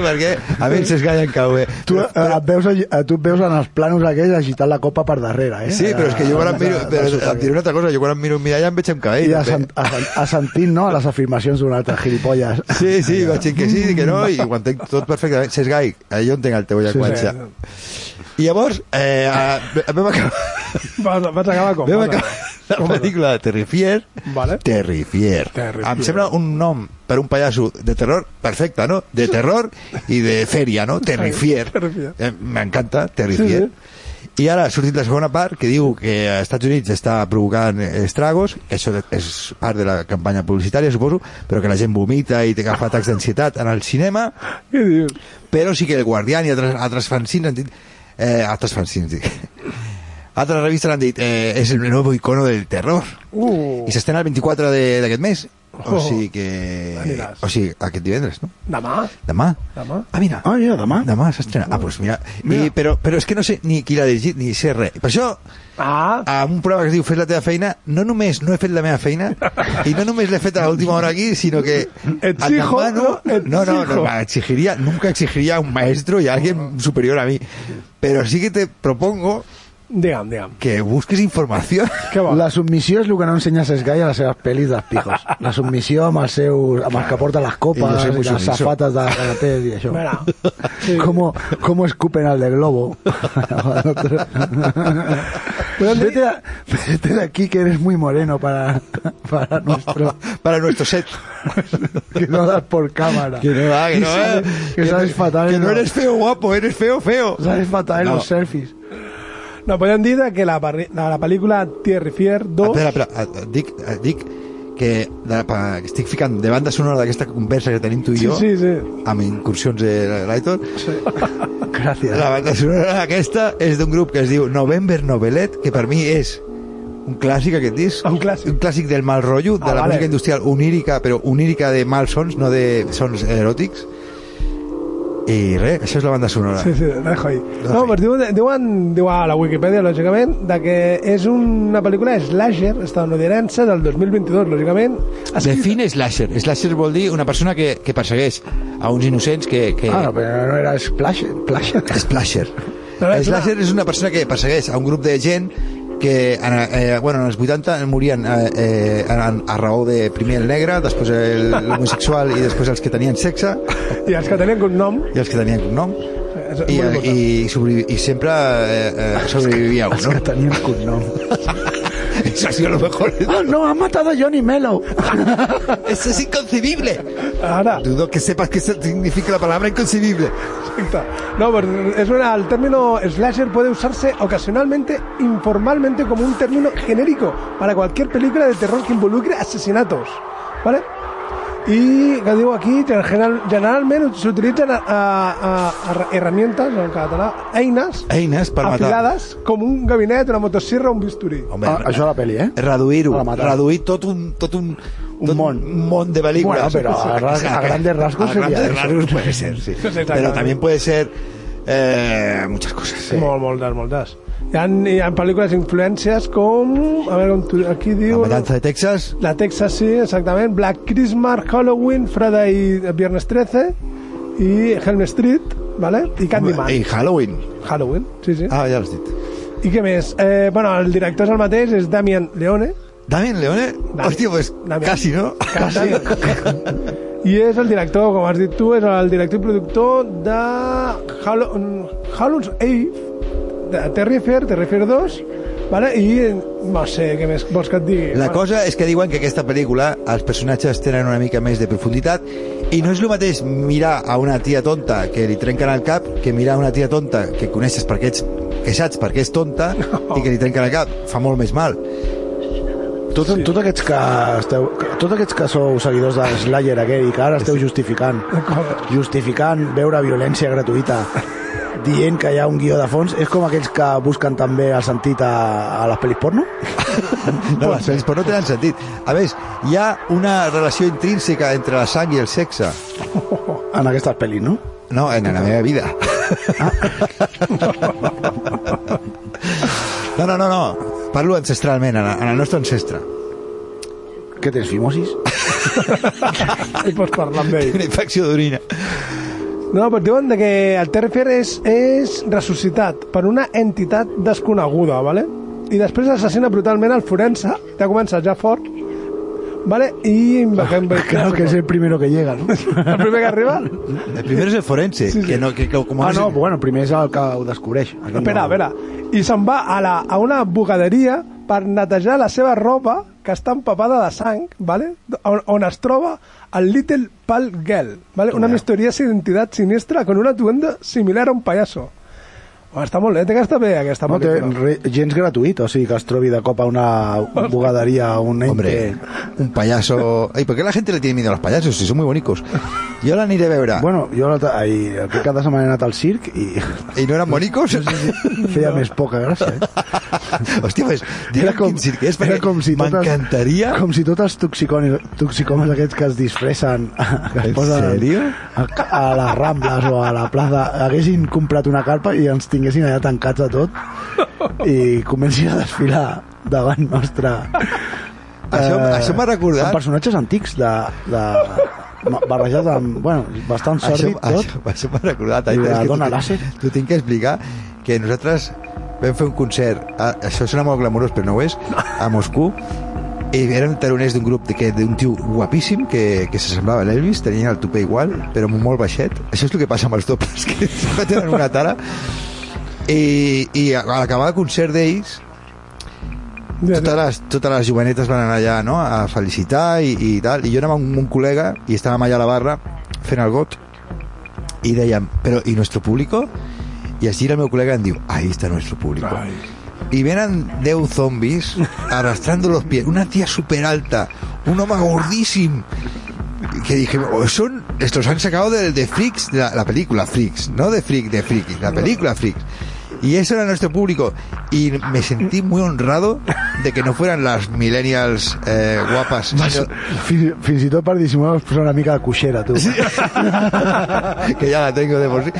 Speaker 5: sé per què, a mi Sesgai em cau bé.
Speaker 4: Tu, eh, et veus, eh, tu et veus en els planos aquells agitant la copa per darrere, eh?
Speaker 5: Sí, però és que jo quan em miro...
Speaker 4: De-
Speaker 5: Però et diré una altra cosa, jo quan em miro un mirall em veig amb cabell.
Speaker 4: I assent, assent, assentint, no?, a les afirmacions d'un altre gilipolles.
Speaker 5: Sí, sí, vaig dir que sí, que no, i ho entenc tot perfectament. Sesgai, eh, jo entenc el teu llenguatge. I llavors, eh, eh, vam acabar,
Speaker 3: Vas, vas acabar com?
Speaker 5: vam
Speaker 3: Vas
Speaker 5: acabar la
Speaker 3: Com?
Speaker 5: pel·lícula de Terrifier,
Speaker 3: Vale.
Speaker 5: Terrifier.
Speaker 3: Terrifier.
Speaker 5: Em sembla un nom per un pallasso de terror perfecte, no? De terror i de feria, no? Terrifier.
Speaker 3: Terrifier.
Speaker 5: Eh, M'encanta, Terrifier.
Speaker 3: Sí,
Speaker 5: I ara ha sortit la segona part que diu que als Estats Units està provocant estragos, que això és part de la campanya publicitària, suposo, però que la gent vomita i té que agafar atacs d'ansietat en el cinema,
Speaker 3: Què dius?
Speaker 5: però sí que el Guardián i altres, altres fanzines han dit... Eh, altres fanzines, dic. Altres revistes han dit eh, és el nou icono del terror.
Speaker 3: Uh,
Speaker 5: I s'estrena el 24 de- d'aquest mes. O
Speaker 3: Oh.
Speaker 5: sigui que...
Speaker 3: Aniràs.
Speaker 5: O sigui, aquest divendres, no?
Speaker 3: demà,
Speaker 5: Demà.
Speaker 3: demà.
Speaker 5: Ah, mira.
Speaker 4: Ah, ja, demà.
Speaker 5: Demà s'estrena. Ah, doncs mira. I, però, però és que no sé ni qui l'ha dirigit ni sé res. Per això,
Speaker 3: Ah,
Speaker 5: a un programa que es diu Fes la teva feina, no només no he fet la meva feina, i no només l'he fet a l'última hora aquí, sinó que...
Speaker 3: Exijo,
Speaker 5: demano-
Speaker 3: ¿no?
Speaker 5: no, no, no, exigiría, nunca exigiría a un maestro y a alguien superior a mí. Pero sí que te propongo
Speaker 3: digue'm, digue'm.
Speaker 5: que busques información.
Speaker 3: Què vol?
Speaker 4: La submissió és el que no ensenyes Sky a les seves pel·lis dels pijos. La submissió amb els seus... amb els que porten les
Speaker 5: I
Speaker 4: copes i,
Speaker 5: muy
Speaker 4: les safates de cartel i això.
Speaker 3: Mira, sí.
Speaker 4: ¿Cómo, ¿Cómo escupen al de Globo? vete, a- vete de aquí que eres muy moreno para, para nuestro...
Speaker 5: Para nuestro set.
Speaker 4: Que no das por cámara.
Speaker 5: Que no va, que no va.
Speaker 4: sales- Que sabes fatal.
Speaker 5: Que no eres feo guapo, eres feo feo.
Speaker 4: Sabes fatal en
Speaker 5: No.
Speaker 4: los selfies.
Speaker 3: No, podem dir que la, la, la pel·lícula Terrifier 2...
Speaker 5: Espera, espera, eh, dic, eh, dic que, de, estic ficant de banda sonora d'aquesta conversa que tenim tu i
Speaker 3: Sí,
Speaker 5: jo,
Speaker 3: sí, sí.
Speaker 5: amb incursions de l'Aitor,
Speaker 4: Gràcies.
Speaker 5: la banda sonora aquesta és d'un grup que es diu November Novelet, que per mi és un clàssic aquest disc,
Speaker 3: Un clàssic.
Speaker 5: un clàssic del mal rotllo, de
Speaker 3: Ah,
Speaker 5: la
Speaker 3: vale.
Speaker 5: música industrial onírica, però onírica de mals sons, no de sons eròtics. I res, això és la banda sonora.
Speaker 3: Sí, sí, dejo ahí. No, pues diuen, diuen, diu a la Wikipedia, lògicament, de que és una pel·lícula slasher estadounidense del 2022, lògicament. Escrita-
Speaker 5: Define slasher. Slasher vol dir una persona que, que persegueix a uns innocents que... que...
Speaker 4: Ah, no, pero no era Splash. Splash.
Speaker 5: Splasher.
Speaker 3: Però és
Speaker 5: Slasher és una persona que persegueix a un grup de gent que en, eh, bueno, en els 80 morien eh, eh, a, a raó de primer el negre, després el- l'homosexual i després els que tenien sexe.
Speaker 3: I els que tenien cognom...
Speaker 5: i els que tenien cognom.
Speaker 3: És
Speaker 5: i, i, sobrevi i sempre eh, eh, sobrevivia un,
Speaker 4: Els que tenien cognom.
Speaker 5: Eso ha sido lo mejor.
Speaker 4: ¡Oh, no! ¡Han matado a Johnny Mello!
Speaker 5: Eso es inconcebible.
Speaker 3: Ara,
Speaker 5: Dudo que sepas qué significa la palabra inconcebible.
Speaker 3: No, pues es una, el término slasher puede usarse ocasionalmente, informalmente, como un término genérico para cualquier película de terror que involucre asesinatos. ¿Vale? Y, que digo aquí, general, generalment s'utilitzen a, a, a, herramientas, en català, eines,
Speaker 5: Eines per matar.
Speaker 3: afilades, com un gabinet, una motosierra o un bisturí.
Speaker 5: Home,
Speaker 4: Ah, això a la pel·li, eh?
Speaker 5: reduir-ho,
Speaker 4: matar.
Speaker 5: reduir tot un, tot un,
Speaker 4: Un
Speaker 5: tot
Speaker 4: món.
Speaker 5: un món de pel·lícules.
Speaker 4: Bueno, pero a ras- a grandes rasgos
Speaker 5: a
Speaker 4: sería
Speaker 5: grandes
Speaker 4: eso.
Speaker 5: rasgos puede ser, sí. Pero también puede ser eh, muchas cosas.
Speaker 3: Sí. Molt, moltes, moltes. Hi ha, hi ha pel·lícules influències com... A veure, com tu, aquí
Speaker 5: La
Speaker 3: diu...
Speaker 5: matanza de Texas,
Speaker 3: La Texas, sí, exactament. Black Christmas, Halloween, Friday, Viernes 13 i Helm Street, ¿vale? I Candyman.
Speaker 5: y Halloween.
Speaker 3: Halloween, sí, sí.
Speaker 5: Ah, ja l'has dit.
Speaker 3: I què més? Eh, bueno, el director és el mateix, és Damien Leone.
Speaker 5: Damien Leone?
Speaker 3: Damien.
Speaker 5: Hòstia, pues
Speaker 3: Damien.
Speaker 5: casi, ¿no?
Speaker 3: Casi. I és el director, com has dit tu, és el director i productor de Hallow- Halloween's Eve, de Terrifier, Terrifier 2, ¿vale? i no sé què més vols que et digui.
Speaker 5: La
Speaker 3: Bueno,
Speaker 5: cosa és que diuen que aquesta pel·lícula els personatges tenen una mica més de profunditat i no és el mateix mirar a una tia tonta que li trenquen el cap que mirar a una tia tonta que coneixes perquè ets que saps perquè és tonta i que li trenquen el cap. Fa molt més mal.
Speaker 4: Tot, sí. tot, aquests que esteu, tots aquests que sou seguidors de Slayer aquell i que ara esteu justificant. Justificant veure violència gratuïta dient que hi ha un guió de fons és com aquells que busquen també el sentit a, a les pel·lis porno?
Speaker 5: No, les pel·lis però no tenen sentit. A més, hi ha una relació intrínseca entre la sang i el sexe.
Speaker 4: En aquestes pel·lis, no?
Speaker 5: no, en la meva vida. No, no, no, no. Parlo ancestralment, en, en el nostre ancestre.
Speaker 4: Què tens, fimosis?
Speaker 3: I pots parlar amb ell.
Speaker 5: una infecció d'orina
Speaker 3: No, però diuen de que el Terrifier és, és ressuscitat per una entitat desconeguda, ¿vale? i després assassina brutalment el forense, ja comença ja fort, ¿vale? i...
Speaker 4: Claro que es el primero que llega, ¿no?
Speaker 3: el primer que arriba...
Speaker 5: el primero es el forense
Speaker 3: Sí, sí.
Speaker 5: que no, que, que, com
Speaker 4: Ah,
Speaker 5: és-
Speaker 4: no, bueno, primer és el que ho descobreix.
Speaker 3: Espera,
Speaker 4: no.
Speaker 3: espera. I se'n va a, la, a una bugaderia per netejar la seva roba que està empapada de sang, ¿vale? on, on es troba el Little Pal Girl, ¿vale? una misteriosa identitat sinistra con un atuendo similar a un payaso. Oh, està molt bé, té que estar bé aquesta
Speaker 4: No té
Speaker 3: pel·lícula.
Speaker 4: re, gens gratuït, o sigui que es trobi de cop a una bugaderia, un ente...
Speaker 5: Hombre, un payaso... Ay, ¿por qué la gente le tiene miedo a los payasos? Si son muy bonitos. Yo la aniré a veure.
Speaker 4: Bueno, jo aquest cap de setmana he anat al circ i
Speaker 5: I no eren bonicos?
Speaker 4: feia més poca gràcia. Eh?
Speaker 5: Hòstia, pues,
Speaker 4: Era com,
Speaker 5: circ és,
Speaker 4: era com si
Speaker 5: m'encantaria...
Speaker 4: Com si tots els toxicòmics aquests que es disfressen, que es
Speaker 5: En
Speaker 4: posen a, a les Rambles o a la plaça, haguessin comprat una carpa i ens tinguessin allà tancats a tot i comencin a desfilar davant nostre.
Speaker 5: Això, això m'ha recordat...
Speaker 4: Amb personatges antics de, de barrejat amb, bueno, bastant
Speaker 5: Això,
Speaker 4: sòrdid tot.
Speaker 5: això, això m'ha recordat.
Speaker 4: I la dona làser.
Speaker 5: T'ho tinc que explicar que nosaltres vam fer un concert, a, això sona molt glamurós però no ho és, a Moscú i eren taroners d'un grup de que- d'un tio guapíssim que, que s'assemblava a l'Elvis, tenien el tupé igual, però molt baixet. Això és el que passa amb els dobles, que tenen una tara. I, i a l'acabar el concert d'ells totes les, totes les jovenetes van anar allà no? a felicitar i, i tal i jo anava amb un col·lega i estàvem allà a la barra fent el got i dèiem, però ¿y nuestro público? I es gira el meu col·lega i em diu ahí está nuestro público
Speaker 3: Ai.
Speaker 5: y venen 10 zombies arrastrando los pies una tía súper alta un home gordíssim que dije, oh, son, estos han sacado de, de Freaks, de la, la película Freaks, no de Freak, de Freaks, la película Freaks. Y eso era nuestro público. Y me sentí muy honrado de que no fueran las millennials eh, guapas.
Speaker 4: Fins, i tot per dissimular posar una mica de coixera, tu. Sí.
Speaker 5: que ya la tengo de por sí.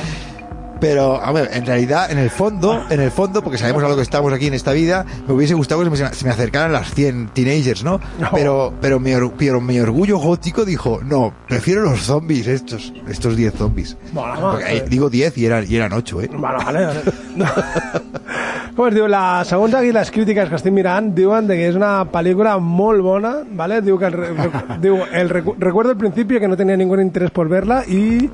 Speaker 5: Pero, a ver, en realidad, en el fondo, en el fondo, porque sabemos a lo que estamos aquí en esta vida, me hubiese gustado que se me, acercaran las 100 teenagers, ¿no? Pero, pero, mi, or- pero mi orgullo gótico dijo, no, prefiero los zombies, estos, estos 10 zombies.
Speaker 3: Bueno,
Speaker 5: Porque,
Speaker 3: eh.
Speaker 5: digo 10 y eran, y eran 8, ¿eh?
Speaker 3: Bueno, vale, vale. Com es diu? La, segons aquí les crítiques que estic mirant, diuen que és una pel·lícula molt bona, ¿vale? Diu que el, diu, el recu- recuerdo al principio que no tenía ningún interés por verla y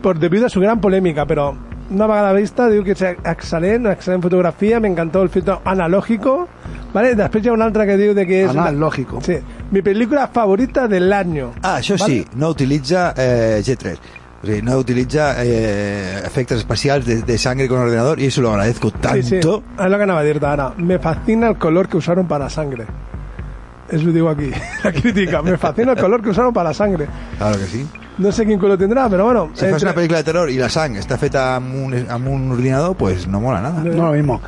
Speaker 3: por debido a su gran polémica, pero una vegada vista diu que és excel·lent, excel·lent fotografia, me encantó el filtro analógico, ¿vale? Després hi ha una altra que diu de que és...
Speaker 4: Analógico.
Speaker 3: Sí, mi película favorita del año.
Speaker 5: Ah, això
Speaker 3: Vale.
Speaker 5: sí, no utilitza eh, G3. O sea, no utiliza eh, efectos especiales de, de sangre con ordenador y eso lo agradezco tanto.
Speaker 3: Sí, sí, es lo que anava a dir-te ara. Me fascina el color que usaron para sangre. Es lo digo aquí, la crítica. Me fascina el color que usaron para sangre.
Speaker 5: Claro que sí.
Speaker 3: No sé quin color tendrà, però bueno.
Speaker 5: Si
Speaker 3: entre-
Speaker 5: una pel·lícula de terror y la sang está feta amb un, amb un ordinador, pues no mola nada.
Speaker 4: No lo mismo.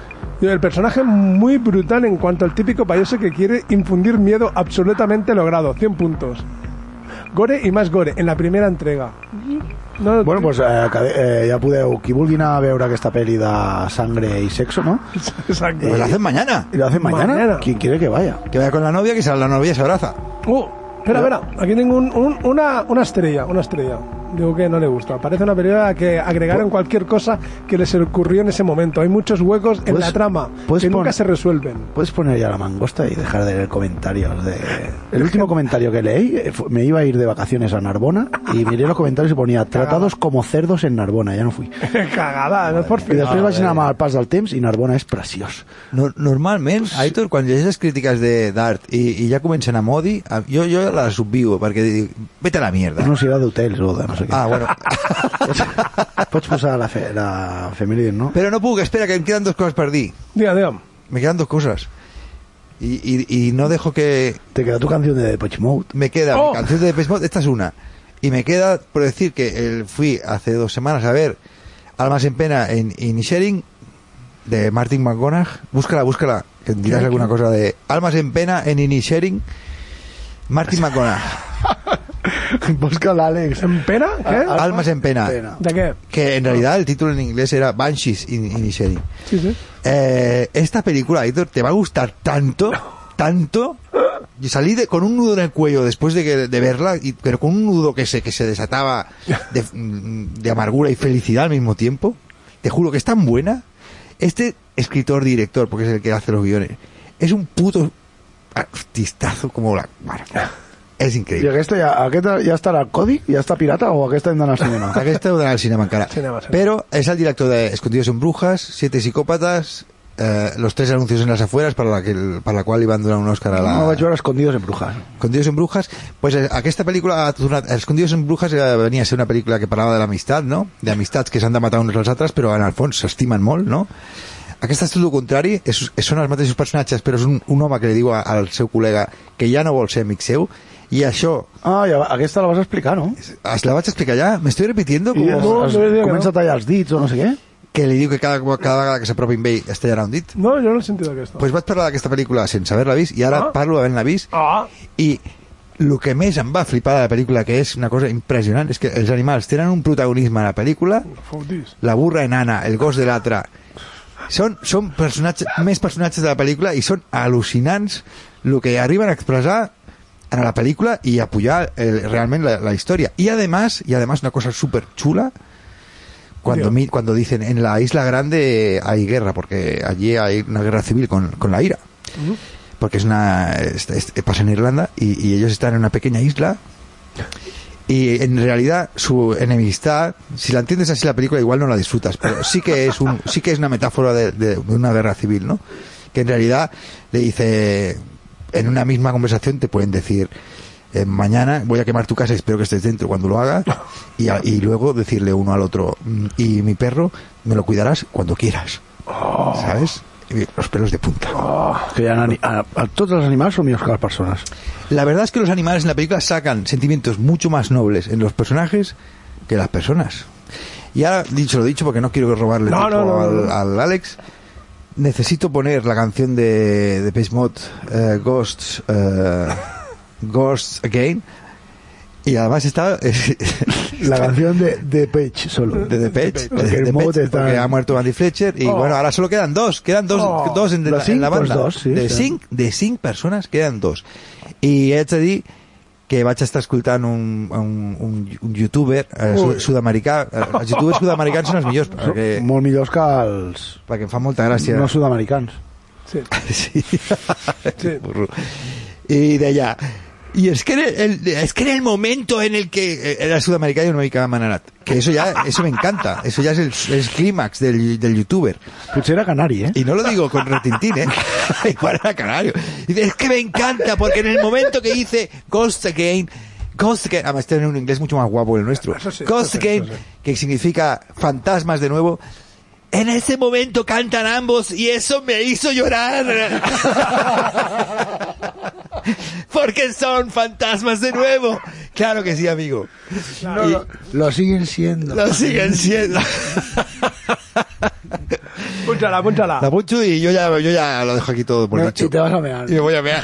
Speaker 3: El personaje muy brutal en cuanto al típico payaso que quiere infundir miedo absolutamente logrado. 100 puntos. Gore y más gore en la primera entrega. No,
Speaker 4: Bueno, pues eh, eh, ja podeu, qui vulgui anar a veure aquesta pel·li de sangre i sexo, ¿no?
Speaker 3: Exacto.
Speaker 5: Pues la hacen mañana.
Speaker 4: ¿Y lo hacen mañana?
Speaker 3: Mañana.
Speaker 4: ¿Quién quiere que vaya?
Speaker 5: Que vaya con la novia, que sea la novia y se abraza.
Speaker 3: Uh, espera, espera. Aquí tengo un- un- una, una estrella, una estrella. Digo que no le gusta. Parece una película que agregaron cualquier cosa que les ocurrió en ese momento. Hay muchos huecos en
Speaker 4: Puedes-
Speaker 3: la trama que nunca se resuelven.
Speaker 4: Puedes poner ya la mangosta y dejar de leer comentarios de... El último comentario que leí, eh, me iba a ir de vacaciones a Narbona y miré los comentarios y ponía tratados como cerdos en Narbona, ya no fui.
Speaker 3: Cagada, no es por
Speaker 4: I
Speaker 3: fin.
Speaker 4: després vaig anar al pas del temps i Narbona és preciós.
Speaker 5: No, normalment, Aitor, quan llegeixes crítiques de d'art i, i ja comencen a modi, jo, jo les subviu, perquè dic, vete a la mierda.
Speaker 4: No sé, era d'hotels o de no sé
Speaker 5: Ah, bueno.
Speaker 4: Pots posar la, fe, la no?
Speaker 5: Pero no puc, espera, que em quedan dos cosas per dir.
Speaker 3: Diga, diga.
Speaker 5: Me quedan dos cosas. Y, y, y no dejo que...
Speaker 4: Te queda tu canción de Depeche Mode.
Speaker 5: Me queda
Speaker 3: Oh.
Speaker 5: mi canción de Depeche Mode, esta es una. Y me queda por decir que el- fui hace dos semanas a ver Almas en Pena en Inisharing de Martin McGonagh. Búscala, búscala, que dirás alguna cosa de Almas en Pena en Inisharing. Martin McGonagh.
Speaker 4: Busca l'Àlex.
Speaker 3: ¿En pena? ¿Qué?
Speaker 5: Almas en Pena.
Speaker 3: ¿De qué?
Speaker 5: Que en realidad el título en inglés era Banshees in Inisharing.
Speaker 3: Sí, sí.
Speaker 5: Eh, esta película, Aitor, te va a gustar tanto, tanto. Yo salí de- con un nudo en el cuello después de, que- de verla, y- pero con un nudo que se, que se desataba de, de amargura y felicidad al mismo tiempo. Te juro que es tan buena. Este escritor, director, porque es el que hace los guiones, es un puto artistazo como la... bueno, és
Speaker 4: I
Speaker 5: increïble.
Speaker 4: aquesta ja, aquesta ja estarà al codi? Ja està pirata o aquesta hem d'anar al cinema?
Speaker 5: Aquesta heu d'anar al cinema encara.
Speaker 3: Cinema, cinema.
Speaker 5: Però és el director de Escondidos en Brujas, Siete Psicòpates, eh, Los tres anuncios en las afueras per la, que, per la qual li van donar un Òscar a la...
Speaker 4: No vaig veure Escondidos en Brujas.
Speaker 5: Escondidos en Brujas, pues eh, aquesta pel·lícula ha tornat... Escondidos en Brujas eh, venia a ser una pel·lícula que parlava de l'amistat, no? D'amistats que s'han de matar uns als altres, però en el fons s'estimen molt, no? Aquesta és tot el contrari, és, és, són els mateixos personatges, però és un, un home que li diu a- al seu col·lega que ja no vol ser amic seu, i això...
Speaker 4: Ah, ja, aquesta la vas explicar, no?
Speaker 5: Es la vaig explicar ja? M'estoy repitiendo?
Speaker 4: I es,
Speaker 5: Como...
Speaker 4: es, comença a tallar els dits o no sé què?
Speaker 5: Que li diu que cada, cada vegada que s'apropi amb ell es tallarà un dit.
Speaker 3: No, jo no he sentit aquesta.
Speaker 5: Pues vaig parlar d'aquesta pel·lícula sense haver-la vist, i ara
Speaker 3: Ah.
Speaker 5: parlo havent-la vist,
Speaker 3: Ah,
Speaker 5: i el que més em va flipar de la pel·lícula, que és una cosa impressionant, és que els animals tenen un protagonisme a la pel·lícula, la burra enana, el gos de l'altre, són, són personatges, més personatges de la pel·lícula i són al·lucinants el que arriben a expressar en la película y apoyar eh, realmente la, la historia. Y además, y además una cosa súper chula, cuando, mi- cuando dicen en la isla grande hay guerra, porque allí hay una guerra civil con, con la ira. Porque es una. es- es- pasa en Irlanda y, y ellos están en una pequeña isla. Y en realidad su enemistad, si la entiendes así la película, igual no la disfrutas, pero sí que es un, sí que es una metáfora de, de una guerra civil, ¿no? Que en realidad le dice, en una misma conversación te pueden decir, eh, mañana voy a quemar tu casa, espero que estés dentro cuando lo haga, y, a- y luego decirle uno al otro, "Mm, y mi perro me lo cuidarás cuando quieras, ¿sabes? Y los pelos de punta.
Speaker 4: Que ha ani- a, a, tots els animals són millors que les persones.
Speaker 5: La verdad es que los animales en la película sacan sentimientos mucho más nobles en los personajes que las personas. Y ahora, dicho lo dicho, porque no quiero robarle
Speaker 3: No, no, no,
Speaker 5: al, al Alex, necesito poner la canción de, de Page Mode, eh, Ghosts, eh, Ghosts Again. Y además está
Speaker 4: La canción de, de Page solo.
Speaker 5: de The Page,
Speaker 4: Porque
Speaker 5: de
Speaker 4: el
Speaker 5: The Page,
Speaker 4: está-
Speaker 5: porque ha muerto Andy Fletcher y
Speaker 4: Oh.
Speaker 5: bueno, ahora solo quedan dos, quedan dos,
Speaker 4: Oh.
Speaker 5: dos en,
Speaker 4: De
Speaker 5: la,
Speaker 4: cinc,
Speaker 5: en la banda.
Speaker 4: dos, sí,
Speaker 5: de,
Speaker 4: sí.
Speaker 5: cinc, de cinc persones queden dos. Haig de dir que vaig estar escoltant un, un, un, un youtuber eh, sud-americà. Eh, Els youtubers sud-americans són els millors perquè,
Speaker 4: Molt millors que els
Speaker 5: perquè em fa molta gràcia.
Speaker 4: no sud-americans.
Speaker 3: Sí.
Speaker 5: Sí.
Speaker 3: Sí.
Speaker 5: Burro. Y de allá. Y es que, en el, es que el momento en el que eh, era sudamericano y una mica mananat, que eso ya, eso me encanta, eso ya es el, el clímax del, del youtuber.
Speaker 4: Potser era canari, eh?
Speaker 5: Y no lo digo con retintín, ¿eh? Igual era canario. Y es que me encanta, porque en el momento que dice Ghost Again, Ghost Again, además tiene un inglés mucho más guapo el nuestro,
Speaker 3: sí,
Speaker 5: Ghost
Speaker 3: sí,
Speaker 5: Again,
Speaker 3: eso sí.
Speaker 5: que significa fantasmas de nuevo, en ese momento cantan ambos y eso me hizo llorar. Porque son fantasmas de nuevo. Claro que sí, amigo.
Speaker 4: No, lo, lo siguen siendo.
Speaker 5: Lo siguen siendo.
Speaker 3: Punxa-la, punxa-la.
Speaker 5: La puncho y yo ya, yo ya lo dejo aquí todo por
Speaker 4: No,
Speaker 5: dicho.
Speaker 4: y te vas a mear.
Speaker 5: Y me voy a ver.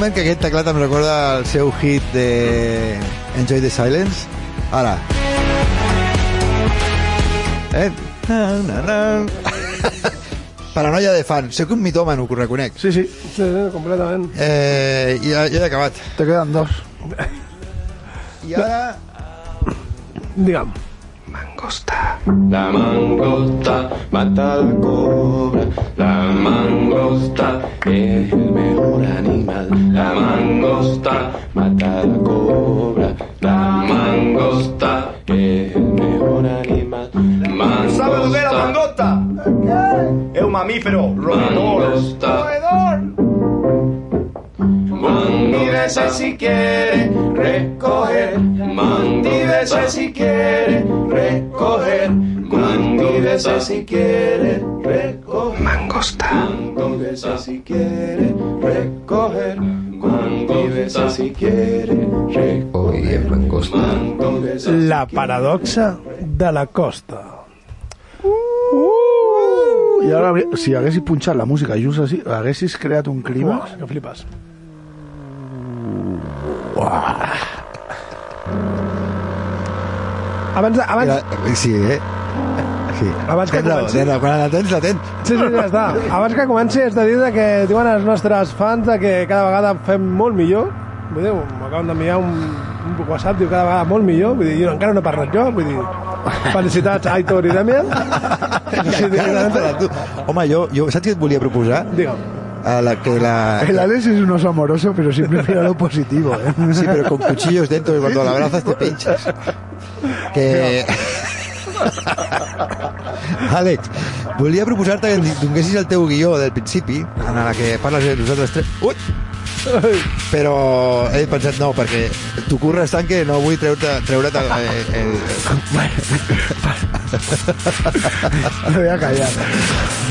Speaker 5: Moment que aquest teclat em recorda el seu hit de Enjoy the Silence. Ara. Eh? Na, na, na. Paranoia de fan. Soc un mitòman, ho reconec.
Speaker 4: Sí, sí,
Speaker 3: Sí, sí, completament.
Speaker 5: Eh, ja, ja he acabat.
Speaker 4: te queden dos.
Speaker 5: I ara...
Speaker 3: Digue'm.
Speaker 8: Mangosta. La mangosta mata a la cobra. La mangosta es el mejor animal. La mangosta mata a la cobra. La mangosta es el mejor animal.
Speaker 9: ¿Sabe lo que es la
Speaker 8: Mangosta.
Speaker 9: mangosta? Es un mamífero roedor.
Speaker 8: Mangosta. Mantívese si quiere recoger. Mantívese si quiere recoger. Mantívese si quiere recoger. Mangosta. Mantívese si quiere recoger. Mantívese si quiere recoger. mangosta.
Speaker 3: La paradoxa de la costa.
Speaker 4: I ara, hauria- si haguessis punxat la música just així, haguessis creat un clima...
Speaker 3: Uah, que flipes. Abans, de, abans,
Speaker 5: sí, eh? Sí.
Speaker 3: Abans que comenci.
Speaker 5: tens raó. Quan la tens, la tens.
Speaker 3: Sí, sí, ja està. Abans que comenci, has de dir de que diuen els nostres fans de que cada vegada fem molt millor. Vull dir, m'acaben d'enviar un, un WhatsApp, diu cada vegada molt millor. Vull dir, jo encara no he parlat jo. Vull dir, felicitats, Aitor i Demian. Sí,
Speaker 5: no. Home, jo, jo, saps què et volia proposar?
Speaker 3: Digue'm.
Speaker 5: A la que la...
Speaker 4: El Alex es un oso amoroso, pero siempre mira lo positivo, ¿eh?
Speaker 5: Sí, pero con cuchillos dentro y cuando la abrazas te pinchas. Que... Àlex, volia proposar-te que ens donessis el teu guió del principi, en la que parles de nosaltres tres... Ui! Però he pensat no, perquè tu curres tant que no vull treure-te treure't el, el,
Speaker 4: Me voy a callar.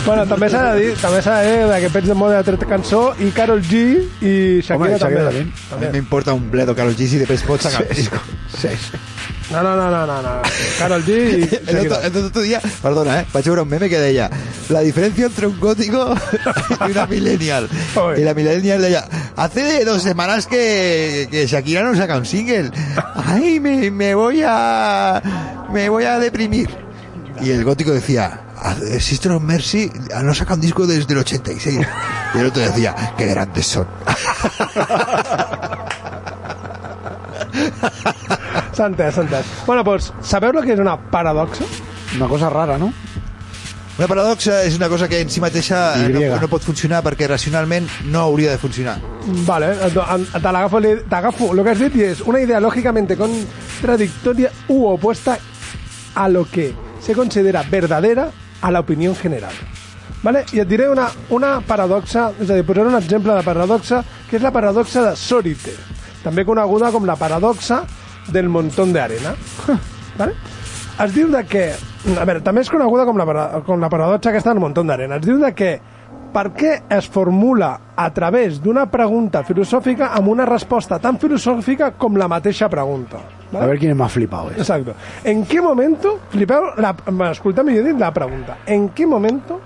Speaker 3: Bueno, també s'ha de dir, també s'ha de dir que Pets de Moda ha tret cançó i Carol G i Shakira,
Speaker 4: Home, Shakira
Speaker 3: també.
Speaker 4: també.
Speaker 5: A mi m'importa un bledo Carlos G si després pots sacar el disco.
Speaker 4: Sí.
Speaker 3: No, no, no, no, no, no. Carol G i
Speaker 5: El otro,
Speaker 3: Shakira.
Speaker 5: el otro día, perdona, ¿eh? veure un meme que deia la diferencia entre un gótico y una millennial.
Speaker 3: Oye.
Speaker 5: Y la millennial deia hace dos semanas que, que Shakira no saca un single. Ay, me, me voy a me voy a deprimir. Y el gótico decía Sister of Mercy no saca un disco desde el 86. Y el otro decía, qué grandes son.
Speaker 3: S'ha entès, s'ha entès. Bueno, doncs, sabeu el que és una paradoxa?
Speaker 4: Una cosa rara, ¿no?
Speaker 5: Una paradoxa és una cosa que en si mateixa
Speaker 4: Y.
Speaker 5: no, no pot funcionar perquè racionalment no hauria de funcionar.
Speaker 3: Vale, te li- t'agafo lo que has dit i és una idea lógicamente contradictoria u opuesta a lo que se considera verdadera a la opinión general. Vale? I et diré una, una paradoxa, és a dir, posaré un exemple de paradoxa, que és la paradoxa de Sorite, també coneguda com la paradoxa del montón de arena. vale? Es diu de que... A veure, també és coneguda com la, com la paradoxa aquesta del montón d'arena. Es diu de que per què es formula a través d'una pregunta filosòfica amb una resposta tan filosòfica com la mateixa pregunta.
Speaker 4: A ver quién es más flipado. ¿eh?
Speaker 3: Exacto. ¿En qué momento, flipeu, la, millor dit la pregunta, ¿en qué momento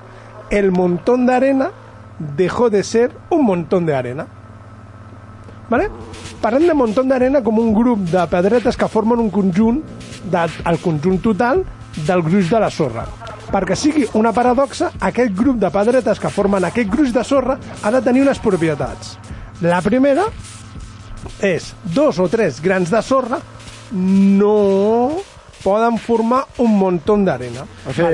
Speaker 3: el montón de arena dejó de ser un montón de arena? ¿Vale? Parlem de montón d'arena com un grup de pedretes que formen un conjunt, de, el conjunt total del gruix de la sorra. Perquè sigui una paradoxa, aquest grup de pedretes que formen aquest gruix de sorra ha de tenir unes propietats. La primera és dos o tres grans de sorra no poden formar un montón d'arena.
Speaker 4: O sea,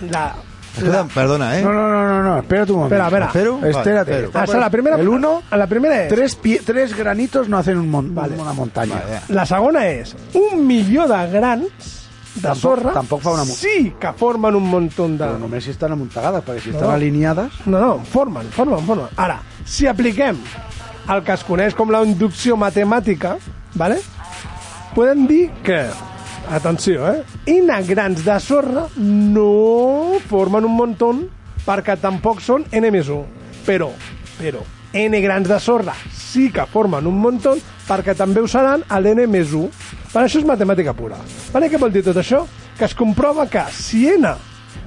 Speaker 3: La,
Speaker 5: Escolta, perdona, ¿eh?
Speaker 4: No, no, no, no, no, espérate un momento.
Speaker 3: Espera, espera.
Speaker 5: ¿Espero? Vale,
Speaker 4: Espérate.
Speaker 5: espero.
Speaker 3: Ah, esa la primera,
Speaker 4: El uno,
Speaker 3: la primera és...
Speaker 4: tres, pie- tres granitos no hacen un mon-
Speaker 3: Vale.
Speaker 4: una montaña.
Speaker 5: Vale.
Speaker 3: La segona és un milió de grans de
Speaker 4: Tampoc-
Speaker 3: sorra
Speaker 4: tampoc fa una
Speaker 3: sí que formen un muntó de...
Speaker 4: Pero només si estan amuntagadas, perquè si
Speaker 3: No.
Speaker 4: estan alineades...
Speaker 3: No, no, formen, formen, formen. Ara, si apliquem el que es coneix com la inducció matemàtica, ¿vale? podem dir que, atenció, eh? N grans de sorra no formen un muntó perquè tampoc són N més 1. Però, però, N grans de sorra sí que formen un muntó perquè també ho seran a l'N més 1. Per això és matemàtica pura. Vale? Què vol dir tot això? Que es comprova que si N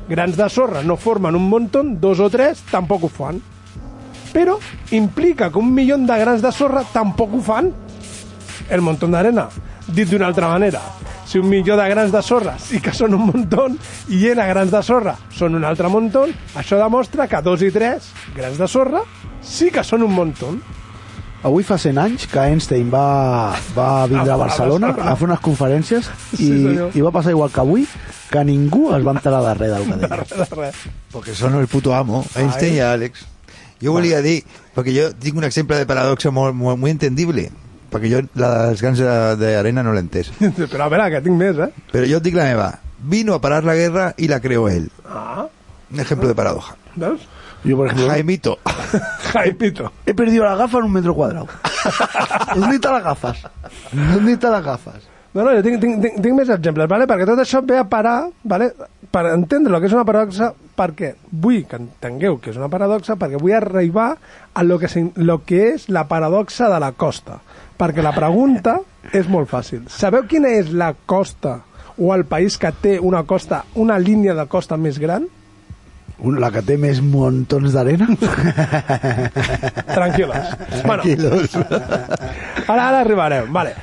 Speaker 3: grans de sorra no formen un muntó, dos o tres tampoc ho fan. Però implica que un milió de grans de sorra tampoc ho fan el montón d'arena. Dit d'una altra manera, si un milió de grans de sorra sí que són un muntó i N grans de sorra són un altre muntó, això demostra que dos i tres grans de sorra sí que són un muntó.
Speaker 4: avui fa 100 anys que Einstein va, va vindre a Barcelona a fer unes conferències i,
Speaker 3: Sí, senyor.
Speaker 4: i va passar igual que avui, que ningú es va enterar de res del que deia.
Speaker 3: De res.
Speaker 5: Porque son el puto amo, Einstein y Alex. Yo volia dir, perquè jo tinc un exemple de paradoxa molt, molt, muy entendible, perquè jo les grans de- d'arena no l'he entès.
Speaker 3: Però a veure, que tinc més, eh?
Speaker 5: Però jo et dic la meva. Vino a parar la guerra y la creó él.
Speaker 3: Ah,
Speaker 5: Un ejemplo de paradoja.
Speaker 3: veus?
Speaker 4: Yo, por ejemplo,
Speaker 5: Jaimito.
Speaker 3: Jaipito.
Speaker 4: he perdido la gafa en un metro cuadrado. ¿Dónde están las gafas? ¿Dónde están las gafas?
Speaker 3: No, no, jo tinc, tinc, tinc, tinc més exemples, vale? perquè tot això ve a parar vale? per entendre el que és una paradoxa, perquè vull que entengueu que és una paradoxa, perquè vull arribar a lo que, lo que és la paradoxa de la costa. Perquè la pregunta és molt fàcil. Sabeu quina és la costa o el país que té una costa, una línia de costa més gran?
Speaker 4: Un- La que té més montons d'arena?
Speaker 3: Tranquil·los.
Speaker 4: Tranquilos.
Speaker 3: Ara, ara arribarem, vale.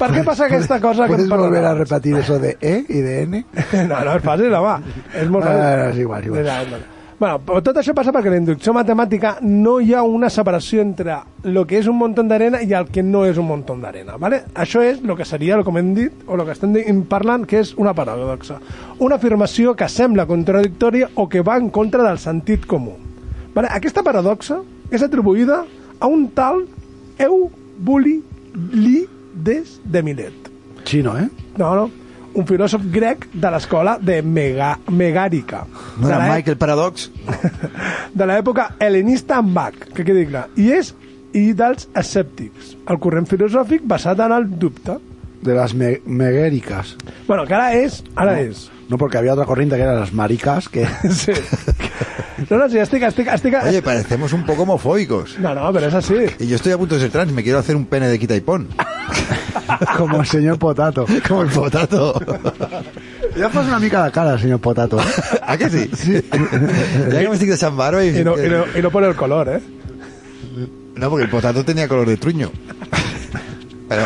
Speaker 3: Per què passa aquesta cosa que
Speaker 4: ¿Puedes
Speaker 3: em parla
Speaker 4: volver a repetir eso de E y de N?
Speaker 3: No, no, és fàcil, home. És molt fàcil.
Speaker 4: Ah, és igual, igual.
Speaker 3: Bueno, però tot això passa perquè en la inducció matemàtica no hi ha una separació entre el que és un muntó d'arena i el que no és un muntó d'arena. ¿vale? Això és el que seria, com hem dit, o el que estem parlant, que és una paradoxa. Una afirmació que sembla contradictòria o que va en contra del sentit comú. ¿vale? Aquesta paradoxa és atribuïda a un tal Eubulides de Milet.
Speaker 4: Chino, ¿eh?
Speaker 3: No, no. Un filòsof grec de l'escola de Mega, Megàrica.
Speaker 5: No era
Speaker 3: l'è-
Speaker 5: Michael Paradox?
Speaker 3: de l'època helenista en Bach, que quedi clar. I és i dels escèptics, el corrent filosòfic basat en el dubte.
Speaker 4: De las me meguéricas.
Speaker 3: Bueno, que ara és, ara és.
Speaker 4: No, porque había otra corriente que eran las maricas, que...
Speaker 3: Sí. No, no, sí, estic, estic, estic...
Speaker 5: Oye, parecemos un poco homofóbicos.
Speaker 3: No, no, pero es así.
Speaker 5: Y yo estoy a punto de ser trans, me quiero hacer un pene de quita y pon.
Speaker 4: Como el señor Potato.
Speaker 5: Como el potato.
Speaker 4: Ya fas una mica de cara, señor Potato. ¿eh?
Speaker 5: ¿A que sí? Ya que me estic deixant barba y...
Speaker 3: I no, i, no, I no por el color, eh?
Speaker 5: No, porque el potato tenía color de truño. Pero...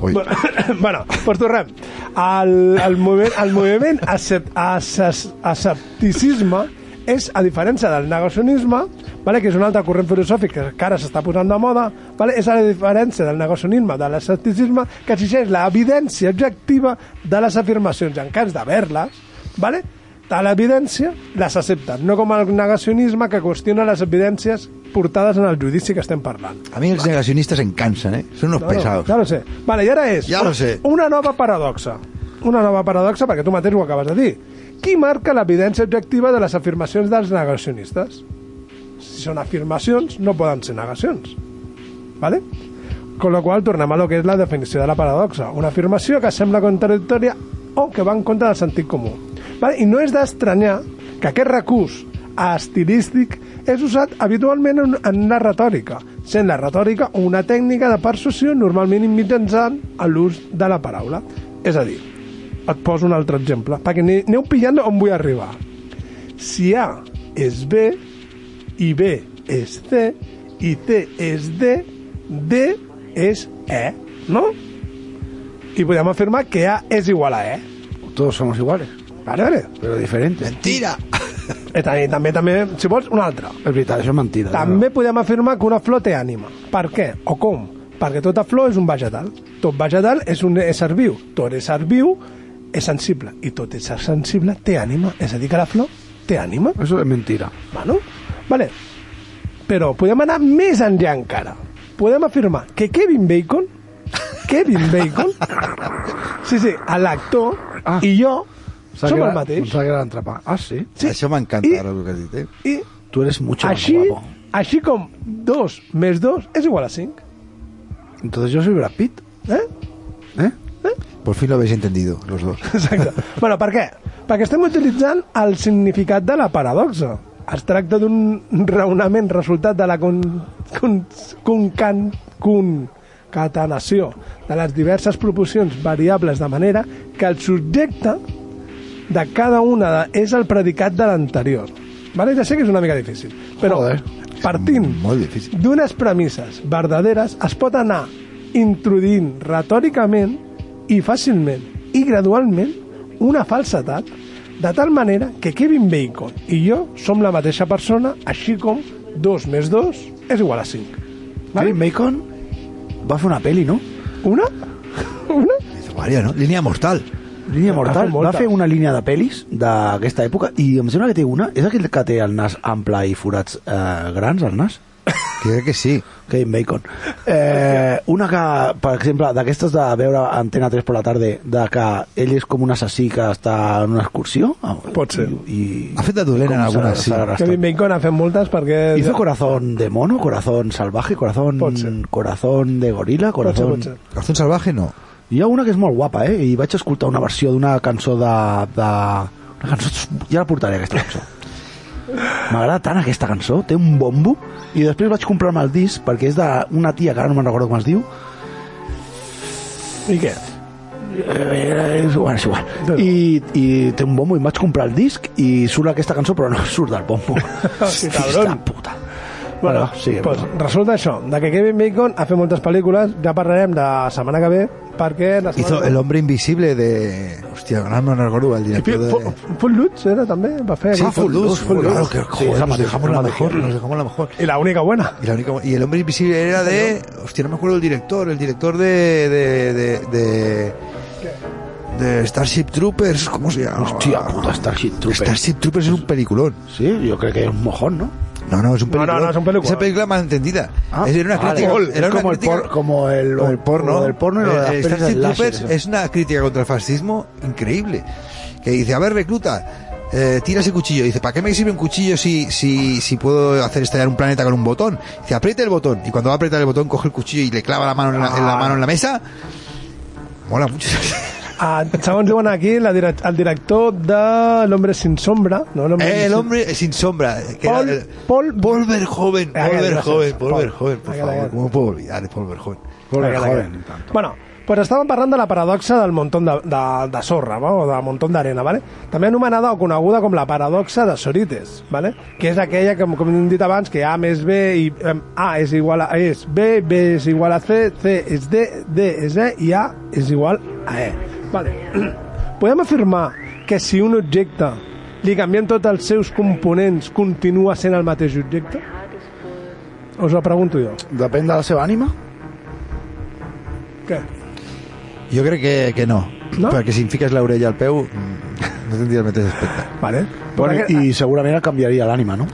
Speaker 5: Uy.
Speaker 3: Bueno, pues tornem. El, el moviment, el moviment escepticisme és, a diferència del negacionisme, vale, que és un altre corrent filosòfic que, ara s'està posant de moda, vale, és a la diferència del negacionisme, de l'escepticisme, que exigeix l'evidència objectiva de les afirmacions, en cas d'haver-les, vale, de l'evidència les accepten, no com el negacionisme que qüestiona les evidències portades en el judici que estem parlant.
Speaker 5: A mí los negacionistas se encansan, ¿eh? Son unos
Speaker 3: No, no,
Speaker 5: pesados.
Speaker 3: Ja lo sé. Vale, i ara és
Speaker 5: Ja lo sé.
Speaker 3: una nova paradoxa. Una nova paradoxa, perquè tu mateix ho acabes de dir. Qui marca l'evidència objectiva de les afirmacions dels negacionistes? Si són afirmacions, no poden ser negacions. Vale? Con lo qual, tornem a lo que és la definició de la paradoxa. Una afirmació que sembla contradictòria o que va en contra del sentit comú. Vale? I no és d'estranyar que aquest recurs estilístic és usat habitualment en, en la retòrica, sent la retòrica una tècnica de persuasió normalment mitjançant l'ús de la paraula. És a dir, et poso un altre exemple, perquè aneu pillant on vull arribar. Si A és B, i B és C, i C és D, D és E, no? I podem afirmar que A és igual a E.
Speaker 4: Todos somos iguales,
Speaker 3: Vale, vale.
Speaker 4: pero diferentes.
Speaker 5: ¡Mentira!
Speaker 3: I també, també, també, si vols, una altra.
Speaker 4: És veritat, això és mentida.
Speaker 3: També podem afirmar que una flor té ànima. Per què? O com? Perquè tota flor és un vegetal. Tot vegetal és un ésser viu. Tot ésser viu és sensible. I tot ésser sensible té ànima. És a dir, que la flor té ànima.
Speaker 4: Eso es mentira.
Speaker 3: Bueno, vale. Però podem anar més enllà encara. Podem afirmar que Kevin Bacon, Kevin Bacon, sí, sí, l'actor
Speaker 4: Ah.
Speaker 3: i jo som el mateix.
Speaker 4: S'ha quedat entrapat. Ah, sí?
Speaker 3: Sí.
Speaker 5: Això m'encanta ara el que has dit, eh?
Speaker 3: I
Speaker 4: Tu eres mucho más
Speaker 3: així,
Speaker 4: guapo.
Speaker 3: així com 2 més 2 és igual a 5.
Speaker 4: Entonces yo soy Brad Pitt.
Speaker 3: Eh?
Speaker 4: ¿Eh?
Speaker 5: Por fin lo habéis entendido, los dos.
Speaker 3: Exacte. bueno, per què? Perquè estem utilitzant el significat de la paradoxa. Es tracta d'un raonament resultat de la con, con, concan, concatenació de les diverses proporcions variables de manera que el subjecte de cada una és el predicat de l'anterior. Vale? Ja sé que és una mica difícil, però
Speaker 4: Joder.
Speaker 3: partint d'unes premisses verdaderes es pot anar introduint retòricament i fàcilment i gradualment una falsetat de tal manera que Kevin Bacon i jo som la mateixa persona, així com 2 més 2 és igual a 5.
Speaker 4: Kevin Bacon va fer una peli, no?
Speaker 3: Una? Una?
Speaker 5: Hizo varias, ¿no? Línea mortal.
Speaker 4: Línia
Speaker 3: Va
Speaker 4: Mortal. Va
Speaker 3: moltes.
Speaker 4: fer una línia de pel·lis d'aquesta època i em sembla que té una. És aquell que té el nas ample i forats eh, grans, el nas?
Speaker 5: Crec que sí.
Speaker 4: Kevin Bacon. Eh, una que, per exemple, d'aquestes de veure Antena 3 per la tarda, de que ell és com un assassí que està en una excursió.
Speaker 3: Pot ser.
Speaker 4: I,
Speaker 5: Ha fet de dolent en
Speaker 4: s'ha-
Speaker 5: sí.
Speaker 3: Kevin Bacon ha fet moltes perquè...
Speaker 4: Hizo corazón de mono, corazón salvaje, corazón, corazón de gorila,
Speaker 3: Pot ser,
Speaker 4: corazón...
Speaker 3: pot ser.
Speaker 5: Corazón salvaje no.
Speaker 4: Hi ha una que és molt guapa, eh? I vaig escoltar una versió d'una cançó de... de... Una cançó... Ja la portaré, aquesta cançó. M'agrada tant aquesta cançó, té un bombo, i després vaig comprar-me el disc perquè és d'una tia que ara no me'n recordo com es diu,
Speaker 3: I què?
Speaker 4: eh, és, bueno, és igual. I, I té un bombo i em vaig comprar el disc i surt aquesta cançó però no surt del bombo.
Speaker 3: Cabron.
Speaker 4: de puta.
Speaker 3: Bueno,
Speaker 4: sí,
Speaker 3: pues,
Speaker 4: bueno.
Speaker 3: resulta això, de que Kevin Bacon ha fet moltes pel·lícules, ja parlarem de la setmana que ve, perquè... La
Speaker 5: Hizo
Speaker 3: que
Speaker 5: El hombre invisible de... Hostia, no me recuerdo el director de...
Speaker 3: Fu- Footloose era també, va fer...
Speaker 5: Sí,
Speaker 3: Ah,
Speaker 5: Footloose,
Speaker 3: Footloose.
Speaker 5: claro, que joder, nos dejamos la mejor, nos dejamos la mejor.
Speaker 3: Y la única buena.
Speaker 5: Y, la única, y el hombre invisible era de... Hostia, no me acuerdo el director, el director de... de, de, de de Starship Troopers, ¿cómo se llama?
Speaker 4: Hostia puta, Starship Troopers.
Speaker 5: Starship Troopers es un peliculón.
Speaker 4: Sí, yo creo que es un mojón, ¿no?
Speaker 5: No, no, es un
Speaker 3: No, no, no, es un.
Speaker 5: Esa película mal entendida.
Speaker 4: Ah,
Speaker 5: es era una
Speaker 4: vale.
Speaker 5: crítica. Era una
Speaker 4: como el por- como el-
Speaker 5: como el porno.
Speaker 4: lo del porno y lo de las
Speaker 5: Eh, Troopers es una crítica contra el fascismo increíble. Que dice, a ver, recluta, eh, tira ese cuchillo. Dice, ¿para qué me sirve un cuchillo si, si, si puedo hacer estallar un planeta con un botón? Dice, apriete el botón. Y cuando va a apretar el botón, coge el cuchillo y le clava la mano en la, en la mano en la mesa. Mola mucho.
Speaker 3: Ah, segons diuen aquí, la direc el director de L'Hombre sin sombra... No,
Speaker 5: Eh, el hombre sin sombra. Que
Speaker 3: Paul,
Speaker 5: era el-
Speaker 3: Paul,
Speaker 5: Paul Verhoeven, Paul Verhoeven, Paul
Speaker 3: Paul.
Speaker 5: Verhoeven, por favor. ¿Cómo puedo olvidar de Paul Verhoeven?
Speaker 4: Paul Verhoeven.
Speaker 3: Bueno, pues estàvem parlant de la paradoxa del montón de, de, de sorra, va? o del montón d'arena, ¿vale? també anomenada o coneguda com la paradoxa de Sorites, ¿vale? que és aquella que, com hem dit abans, que A més B i A és igual a és B, B és igual a C, C és D, D és E i A és igual a E. Vale. Podem afirmar que si un objecte li canviem tots els seus components continua sent el mateix objecte? Us ho pregunto jo.
Speaker 4: Depèn de la seva ànima.
Speaker 3: Què?
Speaker 5: Yo creo que, que no.
Speaker 3: ¿No?
Speaker 5: Perquè si em fiques l'orella al peu, el mateix aspecte.
Speaker 3: Vale.
Speaker 4: Bueno, y seguramente cambiaría el ánima, ¿no?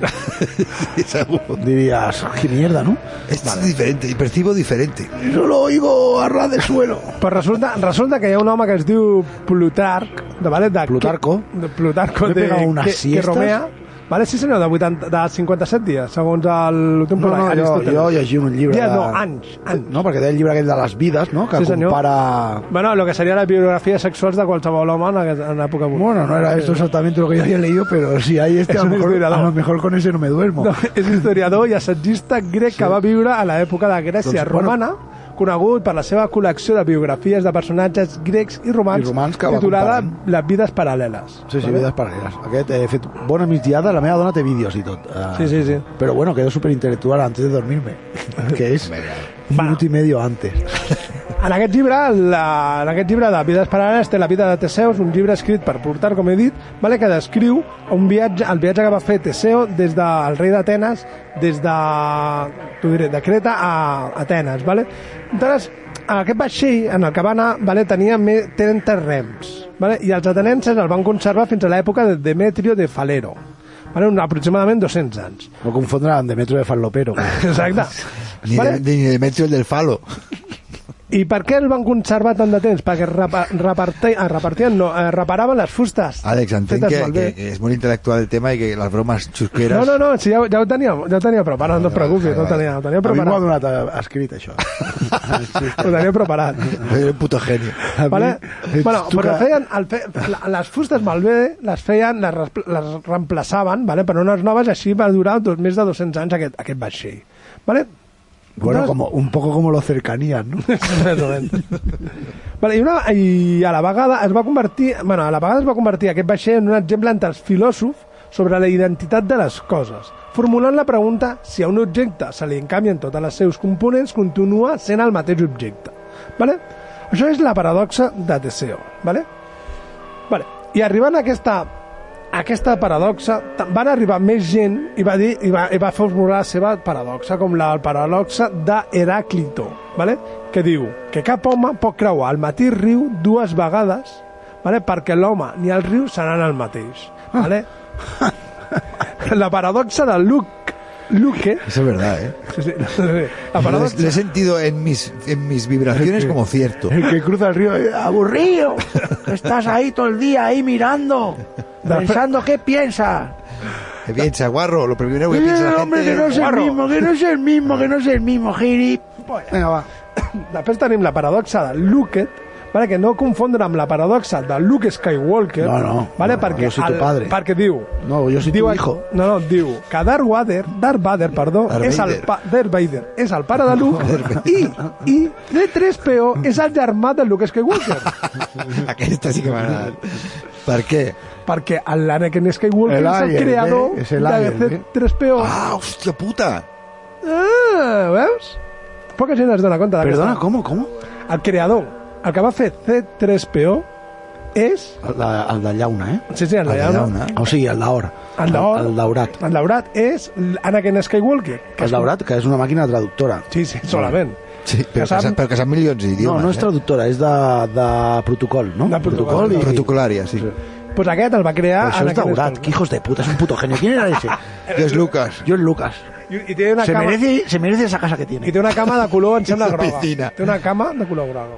Speaker 4: Dirías, qué mierda, ¿no?
Speaker 5: Es diferente, y percibo diferente.
Speaker 4: Solo oigo a ras de suelo.
Speaker 3: Però resulta, resulta que hi ha un home que es diu Plutarc, de, vale, de
Speaker 4: Plutarco.
Speaker 3: Que, de Plutarco de,
Speaker 4: unas
Speaker 3: que, que. Romea, vale, sí senyor, de, 80, de 57 dies, segons el
Speaker 4: No, no, jo, jo llegia un llibre de...
Speaker 3: no, anys, anys.
Speaker 4: No, perquè té el llibre aquell de les vides, no? Que
Speaker 3: Sí, senyor.
Speaker 4: compara...
Speaker 3: Bueno, lo que sería la biografía sexual de qualsevol home en, en època
Speaker 4: Bueno, no era esto exactamente lo que yo había leído, pero si hay este,
Speaker 3: Es
Speaker 4: a lo, mejor,
Speaker 3: historiador.
Speaker 4: a lo mejor con ese no me duermo.
Speaker 3: No, és historiador i assagista grec que va viure a l'època de Grècia
Speaker 4: Doncs, bueno.
Speaker 3: Conegut per la seva col·lecció de biografies de personatges grecs i romans,
Speaker 4: I romans que
Speaker 3: titulada. Les vides paral·leles.
Speaker 4: Sí, sí, vides paral·leles. Aquest he fet bona migdiada, la meva dona té vídeos i tot. Eh,
Speaker 3: Sí, sí, sí.
Speaker 4: Però bueno, quedo superintelectual antes de dormirme, que és un minut i medio antes.
Speaker 3: En aquest llibre, la, en aquest llibre de Vides Paral·leles té la vida de Teseus, un llibre escrit per Plutar, com he dit, vale, que descriu un viatge, el viatge que va fer Teseo des del rei d'Atenes, des de, diré, de Creta a Atenes. Vale? Llavors, aquest vaixell en el que va anar vale, tenia me- 30 rems, vale? i els atenenses el van conservar fins a l'època de Demetrio de Falero, vale? Un, aproximadament 200 anys.
Speaker 4: No confondre amb Demetrio de Fallopero.
Speaker 3: Exacte.
Speaker 5: Ni,
Speaker 3: Vale.
Speaker 5: de, ni de Demetrio el del falo.
Speaker 3: I per què el van conservar tant de temps? Perquè repa, reparti, ah, repartien, no, eh, reparaven les fustes.
Speaker 5: Alex, entenc que, que, que és molt intel·lectual el tema i que les bromes xusqueres...
Speaker 3: No, no, no, si ja, ja ho tenia, ja ho tenia preparat, no et preocupis, no ho tenia, ho tenia
Speaker 4: A mi m'ho ha
Speaker 3: preparat.
Speaker 4: donat eh, escrit, això.
Speaker 3: Ho tenia preparat.
Speaker 5: Eres un puto
Speaker 4: mi
Speaker 3: Vale? Bueno, però
Speaker 4: que-
Speaker 3: feien, el fe, les fustes malbé les feien, les, les reemplaçaven, vale? per unes noves, així va durar dos, més de 200 anys aquest, aquest vaixell. Vale?
Speaker 4: Bueno, como, un poco como los cercanías, ¿no?
Speaker 3: Menys. vale, i, una, I a la vegada es va convertir, bueno, a la vegada es va convertir aquest vaixell en un exemple entre els filòsofs sobre la identitat de les coses, formulant la pregunta si a un objecte se li encanvien tots els seus components continua sent el mateix objecte. Vale? Això és la paradoxa de Teseo. Vale? Vale. I arribant a aquesta aquesta paradoxa, van arribar més gent i va, dir, i va, i va formular la seva paradoxa, com la paradoxa d'Heràclito, vale? que diu que cap home pot creuar el mateix riu dues vegades vale? perquè l'home ni el riu seran el mateix. Vale? la paradoxa de Luke, Luke
Speaker 5: Eso es verdad, ¿eh?
Speaker 3: sí, sí,
Speaker 5: he,
Speaker 3: paradoxa
Speaker 5: lo he sentido en mis, en mis vibraciones como cierto.
Speaker 4: El que cruza el río, eh, aburrido. Estás ahí todo el día ahí mirando, pensando qué piensas.
Speaker 5: Que piensa, guarro, lo primero que piensa la
Speaker 4: Eh, hombre,
Speaker 5: gente
Speaker 4: que no es el mismo, que no es el mismo, que no es el mismo, giri. Venga, va.
Speaker 3: Després tenim la paradoxa de Luke, vale? que no confondre amb la paradoxa de Luke Skywalker,
Speaker 4: No, no,
Speaker 3: vale?
Speaker 4: no,
Speaker 3: perquè,
Speaker 4: jo soy tu padre.
Speaker 3: perquè diu...
Speaker 4: No, jo soy
Speaker 3: diu,
Speaker 4: tu hijo.
Speaker 3: No, no, diu que Darth Vader, Darth Vader, perdó,
Speaker 5: Darth
Speaker 3: és el, pa, Darth Vader és el pare de Luke i, i D3PO és el germà de Luke Skywalker.
Speaker 5: Aquesta sí que m'ha agradat. Per què?
Speaker 3: perquè l'Anakin Skywalker
Speaker 4: El
Speaker 3: és el creador
Speaker 4: és el
Speaker 3: de
Speaker 4: ALB.
Speaker 3: C3PO.
Speaker 5: Ah, hòstia puta!
Speaker 3: Ah, veus? Poca gent es dona compte d'aquesta.
Speaker 4: Perdona, ¿cómo, cómo?
Speaker 3: El creador, el que va fer C3PO és...
Speaker 4: El, de, el de llauna, eh?
Speaker 3: Sí, sí, el de
Speaker 5: El de
Speaker 3: llauna.
Speaker 5: llauna.
Speaker 4: O sigui, el d'or.
Speaker 3: El d'or.
Speaker 4: El daurat.
Speaker 3: El daurat és Anakin Skywalker. que
Speaker 4: El
Speaker 3: és-
Speaker 4: daurat, que és una màquina traductora.
Speaker 3: Sí, sí, solament.
Speaker 5: Sí, però,
Speaker 3: Que
Speaker 5: que,
Speaker 3: sap-
Speaker 5: però que sap milions
Speaker 4: No,
Speaker 5: d'idiomes.
Speaker 4: no és
Speaker 5: eh?
Speaker 4: traductora, és de, de protocol, no?
Speaker 3: De protocol.
Speaker 4: i...
Speaker 5: Protocolària, sí.
Speaker 3: Pues aquest el va crear
Speaker 4: Això és
Speaker 3: Anakin
Speaker 4: daurat,
Speaker 3: Skywalker.
Speaker 4: que hijos de puta, es un puto genio. ¿Quién era ese?
Speaker 5: Jo és Lucas.
Speaker 4: John Lucas.
Speaker 3: I, i té una
Speaker 4: Se
Speaker 3: cama,
Speaker 4: merece, se merece esa casa que
Speaker 3: i
Speaker 4: tiene.
Speaker 3: té una cama de color, em sembla,
Speaker 5: És una
Speaker 3: groga.
Speaker 5: piscina.
Speaker 3: Té una cama de color groga.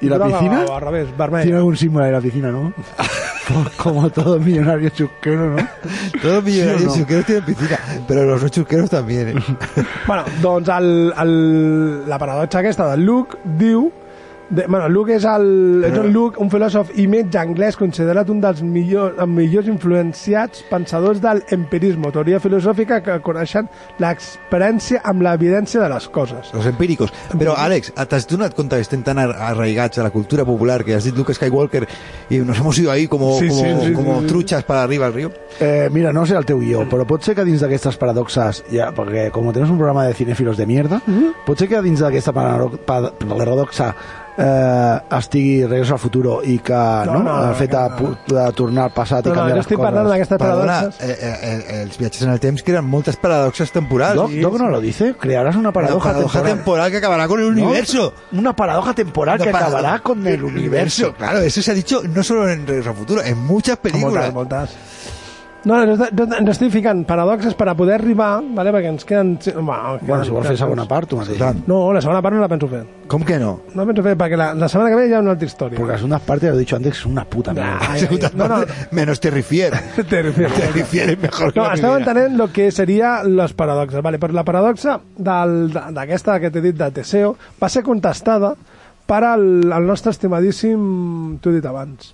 Speaker 4: ¿Y la piscina?
Speaker 3: O al revés, vermell.
Speaker 4: Tiene algún símbolo de la piscina, ¿no? Como todo millonario chusquero, ¿no?
Speaker 5: Todos millonarios
Speaker 4: ¿Sí no?
Speaker 5: chusqueros tienen piscina, pero los no chusqueros también. ¿eh?
Speaker 3: Bueno, doncs el, el, la paradoxa aquesta de Luke diu de, bueno, Luke és, el, és un Luke, un filòsof i metge anglès considerat un dels millors, els millors influenciats pensadors del empirisme, teoria filosòfica que coneixen l'experiència amb l'evidència de les coses.
Speaker 5: Los empíricos. Pero, Alex, ¿t'has donat compte que estem tan ar- arraigats a la cultura popular que has dit Luke Skywalker y nos hemos ido ahí como,
Speaker 3: Sí,
Speaker 5: como,
Speaker 3: sí, sí,
Speaker 5: como
Speaker 3: sí, sí.
Speaker 5: truchas para arriba al río?
Speaker 4: Eh, mira, no sé el teu guió, però pot ser que dins d'aquestes paradoxes, ja, perquè com tens un programa de cinéfilos de mierda, pot ser que dins d'aquesta parado- pa- paradoxa eh, estigui Regreso al futuro i que no,
Speaker 3: No, no,
Speaker 4: el fet de,
Speaker 3: no.
Speaker 4: de tornar al passat i
Speaker 3: No, no,
Speaker 4: canviar
Speaker 3: jo
Speaker 4: les
Speaker 3: estic
Speaker 4: coses.
Speaker 3: parlant d'aquestes
Speaker 5: Perdona,
Speaker 3: paradoxes.
Speaker 5: eh, eh, eh, els viatges en el temps creen moltes paradoxes temporals.
Speaker 4: Doc, Doc no lo dice, crearás una
Speaker 5: Una
Speaker 4: paradoja,
Speaker 5: paradoja
Speaker 4: temporal.
Speaker 5: temporal que acabará con el universo.
Speaker 4: Una paradoja temporal
Speaker 5: Una
Speaker 4: que
Speaker 5: paradoja.
Speaker 4: acabará con el universo.
Speaker 5: Claro, eso se ha dicho no solo en Regreso al Futuro, en muchas películas.
Speaker 3: Moltes, moltes. No, no, no, no, ens estic ficant paradoxes per a poder arribar, vale? perquè ens queden... Bueno,
Speaker 4: Bueno, si vols fer segona part, tu mateix.
Speaker 3: No, la segona part no la penso fer.
Speaker 5: ¿Cómo que no?
Speaker 3: No la penso fer, perquè la, la setmana que ve hi ha una altra història.
Speaker 4: Porque la segunda parte, lo he dicho antes, es una puta mierda.
Speaker 3: Ai, ai, no, no,
Speaker 5: Menos Terrifier.
Speaker 3: te refieres.
Speaker 5: Terrifier es mejor que
Speaker 3: No,
Speaker 5: la
Speaker 3: esteu
Speaker 5: primera.
Speaker 3: entenent el que seria les paradoxes. Vale, però la paradoxa del- d'aquesta que t'he dit de Teseo va ser contestada per al, el nostre estimadíssim, t'ho he dit abans,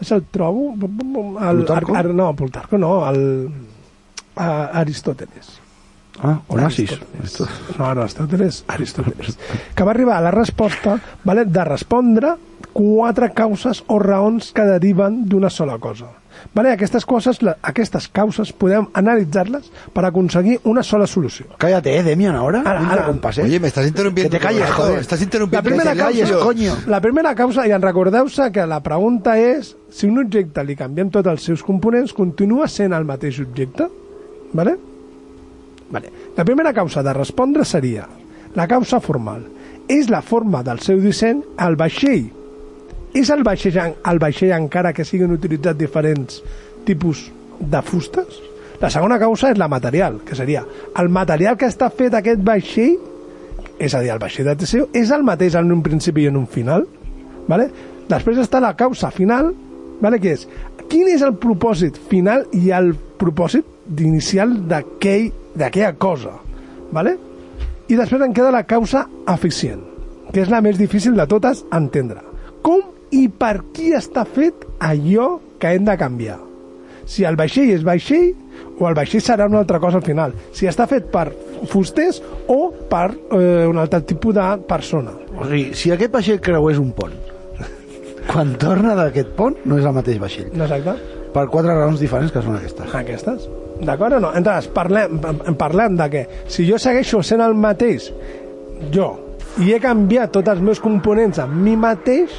Speaker 3: és el trobo... El,
Speaker 4: Plutarco?
Speaker 3: Ar, no, Plutarco no, el, a, Aristòteles.
Speaker 4: Ah, Onassis.
Speaker 3: No, no, Aristòteles, Aristòteles. Que va arribar a la resposta vale, de respondre quatre causes o raons que deriven d'una sola cosa. Vale, aquestes coses, la- aquestes causes, podem analitzar-les per aconseguir una sola solució.
Speaker 4: Cállate, eh, Demian, ahora.
Speaker 3: Ara, ara.
Speaker 4: interrumpas, eh.
Speaker 5: Oye, me estás interrumpiendo.
Speaker 4: Que te calles, joder.
Speaker 5: Estás
Speaker 3: La
Speaker 5: interrumpiendo.
Speaker 3: primera,
Speaker 5: el silencio.
Speaker 3: causa,
Speaker 4: coño.
Speaker 3: la primera causa, i en recordeu-se que la pregunta és si un objecte li canviem tots els seus components, continua sent el mateix objecte? Vale? Vale. La primera causa de respondre seria la causa formal. És la forma del seu disseny el vaixell. És el vaixell, el vaixell encara que siguin utilitzats diferents tipus de fustes? La segona causa és la material, que seria el material que està fet aquest vaixell és a dir, el vaixell de Teseu, és el mateix en un principi i en un final. Vale? Després està la causa final, vale? que és quin és el propòsit final i el propòsit inicial d'aquell- d'aquella cosa. Vale? I després en queda la causa eficient, que és la més difícil de totes entendre. Com i per qui està fet allò que hem de canviar? Si el vaixell és vaixell o el vaixell serà una altra cosa al final. Si està fet per fusters o per eh, un altre tipus de persona.
Speaker 4: O sigui, si aquest vaixell creués un pont, quan torna d'aquest pont no és el mateix vaixell.
Speaker 3: No exacte?
Speaker 4: Per quatre raons diferents que són aquestes.
Speaker 3: Aquestes. D'acord o no? Entonces, parlem, parlem de que si jo segueixo sent el mateix, jo, i he canviat tots els meus components amb mi mateix,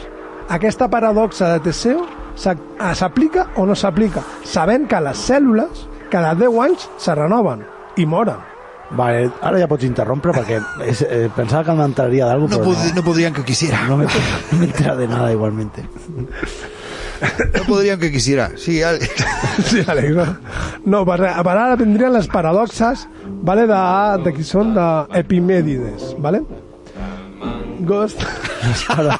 Speaker 3: aquesta paradoxa de Teseu eh, s'aplica o no s'aplica, sabent que les cèl·lules cada 10 anys se renoven i moren.
Speaker 4: Vale, ara ja pots interrompre perquè és, eh, pensava que m'enteraria d'algú,
Speaker 5: No,
Speaker 4: però
Speaker 5: pod- no podrían que quisiera.
Speaker 4: no, me, no me entera de nada igualmente.
Speaker 5: No podrían que quisiera. Sí, al-
Speaker 3: Sí, Àlex, no? No, per, per ara vindrien les paradoxes, vale, de, de qui són d'Epimèdides, vale? Ghost.
Speaker 4: Para,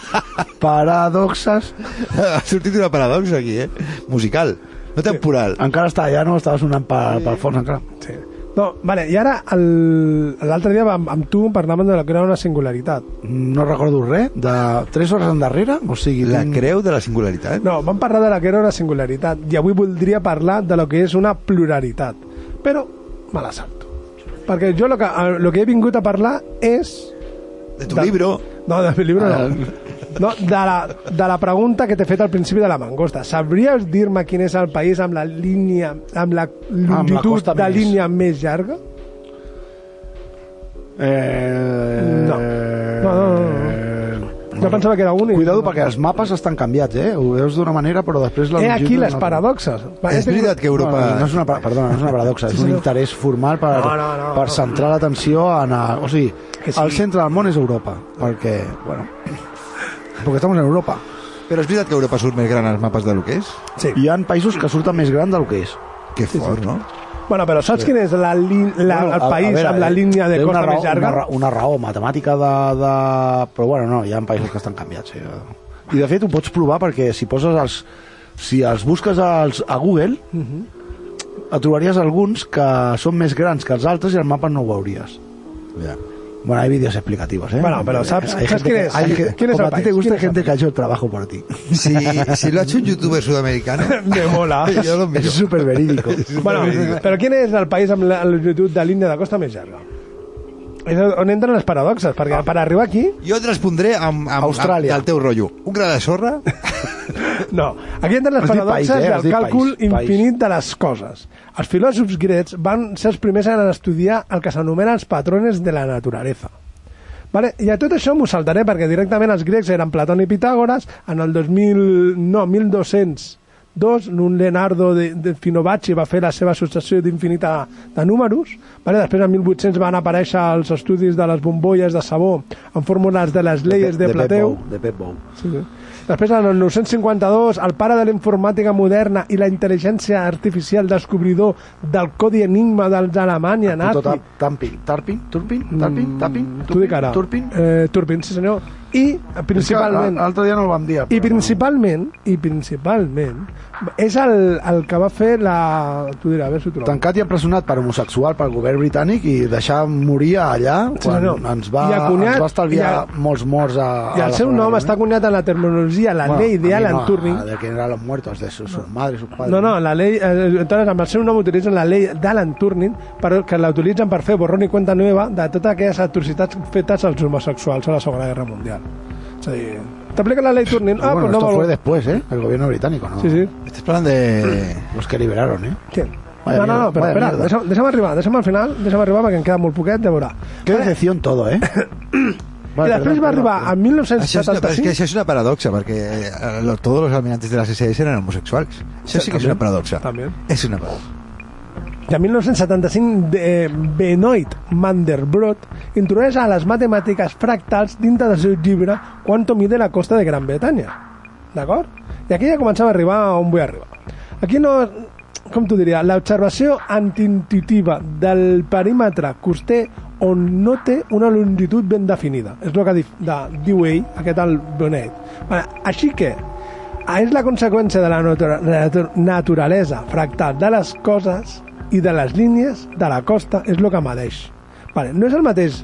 Speaker 4: paradoxes.
Speaker 5: ha sortit una paradoxa aquí, eh? Musical, no temporal.
Speaker 4: Encara està allà, no? Estava sonant per, pel fons encara.
Speaker 3: Sí. No, vale, i ara el- l'altre dia amb, amb tu parlàvem de la que era una singularitat.
Speaker 4: No recordo res, de 3 hores endarrere, o sigui...
Speaker 5: La creu de la singularitat.
Speaker 3: No, vam parlar de la que era una singularitat i avui voldria parlar de lo que és una pluralitat. Però me la salto. Perquè jo lo que, lo que he vingut a parlar és...
Speaker 5: De tu libro.
Speaker 3: No, de mi libro no. No, de la, de la pregunta que t'he fet al principi de la mangosta. Sabries dir-me quin és el país amb la línia, amb la longitud
Speaker 4: costa
Speaker 3: de
Speaker 4: més.
Speaker 3: línia més llarga?
Speaker 4: Eh...
Speaker 3: No. No, no, no, no. Jo pensava que era únic.
Speaker 4: Cuidado perquè els mapes estan canviats, eh? Ho veus d'una manera, però després... la longitud
Speaker 3: aquí les
Speaker 4: altra.
Speaker 3: paradoxes. Va,
Speaker 5: És veritat que Europa...
Speaker 4: No, no, és una, perdona, no és una paradoxa, és
Speaker 3: Sí,
Speaker 4: un interès formal per,
Speaker 3: No, no, no,
Speaker 4: per
Speaker 3: no.
Speaker 4: centrar l'atenció en... A, o sigui,
Speaker 3: Que sí.
Speaker 4: el centre del món és Europa, perquè, bueno, perquè estem en Europa.
Speaker 5: Però és veritat que Europa surt més gran als mapes de lo que és?
Speaker 3: Sí.
Speaker 4: Hi ha països que surten més gran del que és.
Speaker 5: Que fort, no?
Speaker 3: Bueno, però saps quin és la, la,
Speaker 4: Bueno,
Speaker 3: el
Speaker 4: a- a
Speaker 3: país
Speaker 4: veure,
Speaker 3: amb la
Speaker 4: eh,
Speaker 3: línia de costa
Speaker 4: una
Speaker 3: més
Speaker 4: raó,
Speaker 3: llarga?
Speaker 4: Una, una raó matemàtica de, de... Però bueno, no, hi ha països que estan canviats. Sí. I de fet ho pots provar perquè si poses els... Si els busques als, a Google,
Speaker 3: Mhm.
Speaker 4: et trobaries alguns que són més grans que els altres i el mapa no ho veuries.
Speaker 5: Ja.
Speaker 4: Bueno, hay vídeos explicativos, ¿eh?
Speaker 3: Bueno, pero ¿sabes-
Speaker 4: Hay
Speaker 3: sabes
Speaker 4: gente
Speaker 3: quién es?
Speaker 4: hay
Speaker 3: ¿Quién es
Speaker 4: como a ti te gusta
Speaker 3: ¿Quién es
Speaker 4: gente que ha hecho el trabajo por ti.
Speaker 5: Si, si lo ha hecho un youtuber sudamericano,
Speaker 3: Me mola.
Speaker 5: yo lo miro.
Speaker 4: Es súper verídico.
Speaker 3: Bueno, però quin és el país la longitud de de costa llarga? És on entren les paradoxes, perquè per arribar aquí...
Speaker 5: Jo et respondré amb, amb,
Speaker 4: Austràlia.
Speaker 5: amb del teu rotllo. Un gra de sorra?
Speaker 3: No, aquí entren les paradoxes
Speaker 4: país, eh?
Speaker 3: Del càlcul
Speaker 4: país, país.
Speaker 3: infinit de les coses. Els filòsofs grecs van ser els primers en estudiar el que s'anomena els patrones de la naturalesa. Vale? I a tot això m'ho saltaré perquè directament els grecs eren Platón i Pitàgores, en el 2000, no, 1202, un Leonardo de, de Finovacci va fer la seva associació d'infinita de números, vale? després en 1800 van aparèixer els estudis de les bombolles de sabó en fórmules de les lleis de,
Speaker 4: Pep
Speaker 3: Plateu.
Speaker 4: Bou, de Pep Bou.
Speaker 3: Sí, sí. Després, en el 952, el pare de la informàtica moderna i la intel·ligència artificial descobridor del codi enigma dels Alemanya nazi.
Speaker 4: Tot Tampin, Tarpin, Turpin, Tarpin, Tapin,
Speaker 3: T'ho dic ara.
Speaker 4: Turpin.
Speaker 3: Eh, Turpin, sí senyor. I, principalment...
Speaker 4: L'altre dia no el vam dir.
Speaker 3: I principalment, i principalment, és el, el que va fer la... Tu diràs, a veure si ho trobo.
Speaker 4: Tancat i empresonat per homosexual pel govern britànic i deixar morir allà
Speaker 3: Sí,
Speaker 4: quan
Speaker 3: senyor.
Speaker 4: ens, va,
Speaker 3: acunyat-
Speaker 4: ens va estalviar
Speaker 3: a-
Speaker 4: molts morts a,
Speaker 3: I
Speaker 4: a
Speaker 3: el
Speaker 4: la
Speaker 3: seu nom està acunyat en la terminologia, la
Speaker 4: Bueno,
Speaker 3: ley de
Speaker 4: a
Speaker 3: Alan
Speaker 4: no,
Speaker 3: Turing.
Speaker 4: De quién eran los muertos, de sus, sus madres, sus padres.
Speaker 3: No, no, la ley, eh, entonces amb el seu nom utilitzen la llei d'Alan Turing per, que la utilitzen per fer borrón i cuenta nueva de totes aquelles atrocitats fetes als homosexuals a la Segona Guerra Mundial. És a dir, t'aplica la ley Turing, ah,
Speaker 4: bueno,
Speaker 3: pues no
Speaker 4: esto fue después, ¿eh? El gobierno británico, ¿no?
Speaker 3: Sí, sí.
Speaker 5: Estàs parlant de...
Speaker 4: Los que liberaron, ¿eh?
Speaker 3: ¿Quién?
Speaker 4: Vaya
Speaker 3: no, no, no,
Speaker 4: vaya
Speaker 3: espera, deixa'm, deixa'm arribar, deixa'm al final, deixa'm arribar perquè em queda molt poquet, ja veurà.
Speaker 4: Qué decepción todo, ¿eh?
Speaker 3: I després va arribar a
Speaker 5: Això és, una, però és que
Speaker 3: 1975...
Speaker 5: això és una paradoxa, perquè eh, lo- todos los almirantes de las SS eran homosexuals. Això sí que és una paradoxa.
Speaker 3: També.
Speaker 5: És una paradoxa.
Speaker 3: I en 1975, de Benoit Mandelbrot introdueix a les matemàtiques fractals dintre del seu llibre Quanto mide la costa de Gran Bretanya. D'acord? I aquí ja començava a arribar on vull arribar. Aquí no... Com t'ho diria? L'observació antiintuitiva del perímetre coster on no té una longitud ben definida. És el que di- de, diu ell, aquest el Benoit. Vale, així que, és la conseqüència de la natura, natu- naturalesa fractal de les coses i de les línies de la costa és el que medeix. Vale, no és el mateix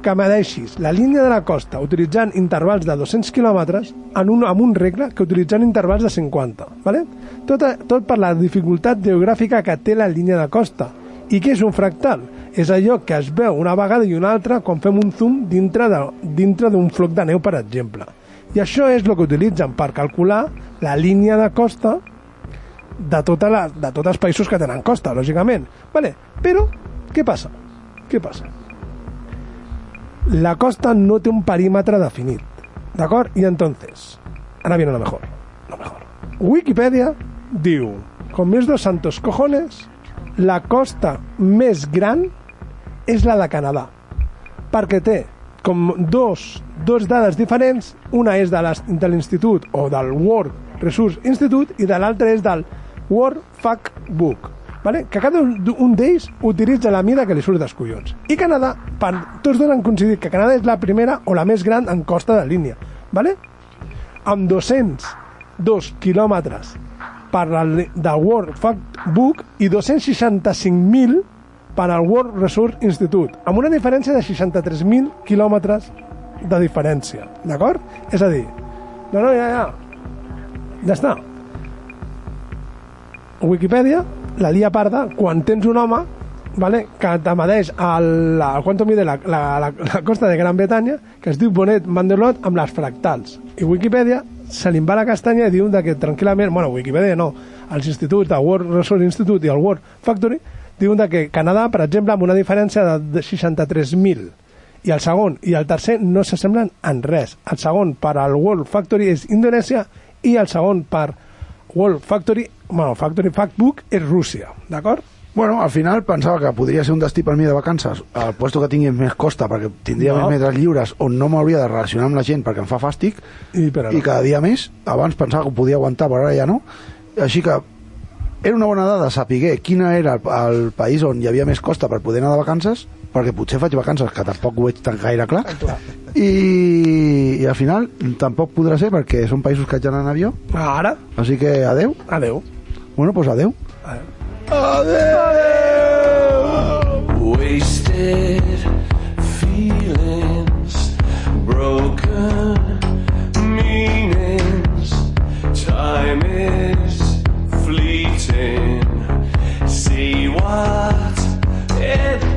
Speaker 3: que medeixis la línia de la costa utilitzant intervals de 200 quilòmetres en un, amb un regle que utilitzant intervals de 50. Vale? Tot, tot per la dificultat geogràfica que té la línia de costa. I què és un fractal? És allò que es veu una vegada i una altra quan fem un zoom dintre d'un floc de neu, per exemple. I això és el que utilitzen per calcular la línia de costa de, tota la, de tots els països que tenen costa, lògicament. Vale. Però, què passa? Què passa? La costa no té un perímetre definit. ¿De acuerdo? Y entonces, ahora viene lo mejor. Lo mejor. Wikipedia diu, con més dos santos cojones, la costa més gran és la de Canadà, perquè té com dos, dos dades diferents, una és de l'Institut o del World Resource Institute i de l'altra és del World Factbook, vale? que cada un d'ells utilitza la mida que li surt dels collons. I Canadà, per, tots dos han coincidit que Canadà és la primera o la més gran en costa de línia, vale? amb 202 quilòmetres per al del World Factbook i 265.000 per al World Resource Institute, amb una diferència de 63.000 quilòmetres de diferència, d'acord? És a dir, no, no, ja, ja, ja està. Wikipedia la lia parda quan tens un home vale, que te medeix el, el quanto mide la, la, la, la costa de Gran Bretanya que es diu Bonet Mandelot amb les fractals i Wikipedia se li va la castanya i diu de que tranquil·lament, bueno, Wikipedia no els instituts, el World Resource Institute i el World Factory diuen de que Canadà, per exemple, amb una diferència de, de 63.000 i el segon i el tercer no s'assemblen en res. El segon per al World Factory és Indonèsia i el segon per World Factory, bueno, Factory Factbook és Rússia, d'acord?
Speaker 4: Bueno, al final pensava que podria ser un destí per mi de vacances, al puesto que tingui més costa, perquè tindria
Speaker 3: No.
Speaker 4: més metres lliures, on no m'hauria de relacionar amb la gent perquè em fa fàstic,
Speaker 3: I, però
Speaker 4: i cada dia més. Abans pensava que ho podia aguantar, però ara ja no. Així que era una bona dada saber quina era el, el país on hi havia més costa per poder anar de vacances, perquè potser faig vacances, que tampoc ho veig tan gaire clar, i, i al final tampoc podrà ser perquè són països que ja en avió.
Speaker 3: Ah, ara.
Speaker 4: Així que adeu.
Speaker 3: Adeu.
Speaker 4: Bueno, doncs pues. Adeu.
Speaker 3: Adeu.
Speaker 4: adeu.
Speaker 8: Wasted feelings Broken meanings Time is fleeting See what it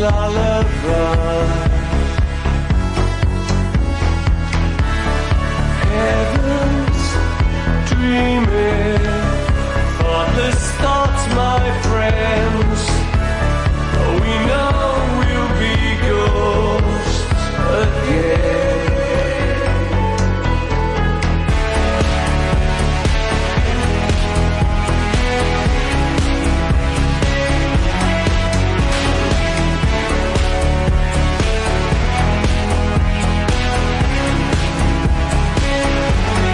Speaker 8: lullaby. Heaven's dream.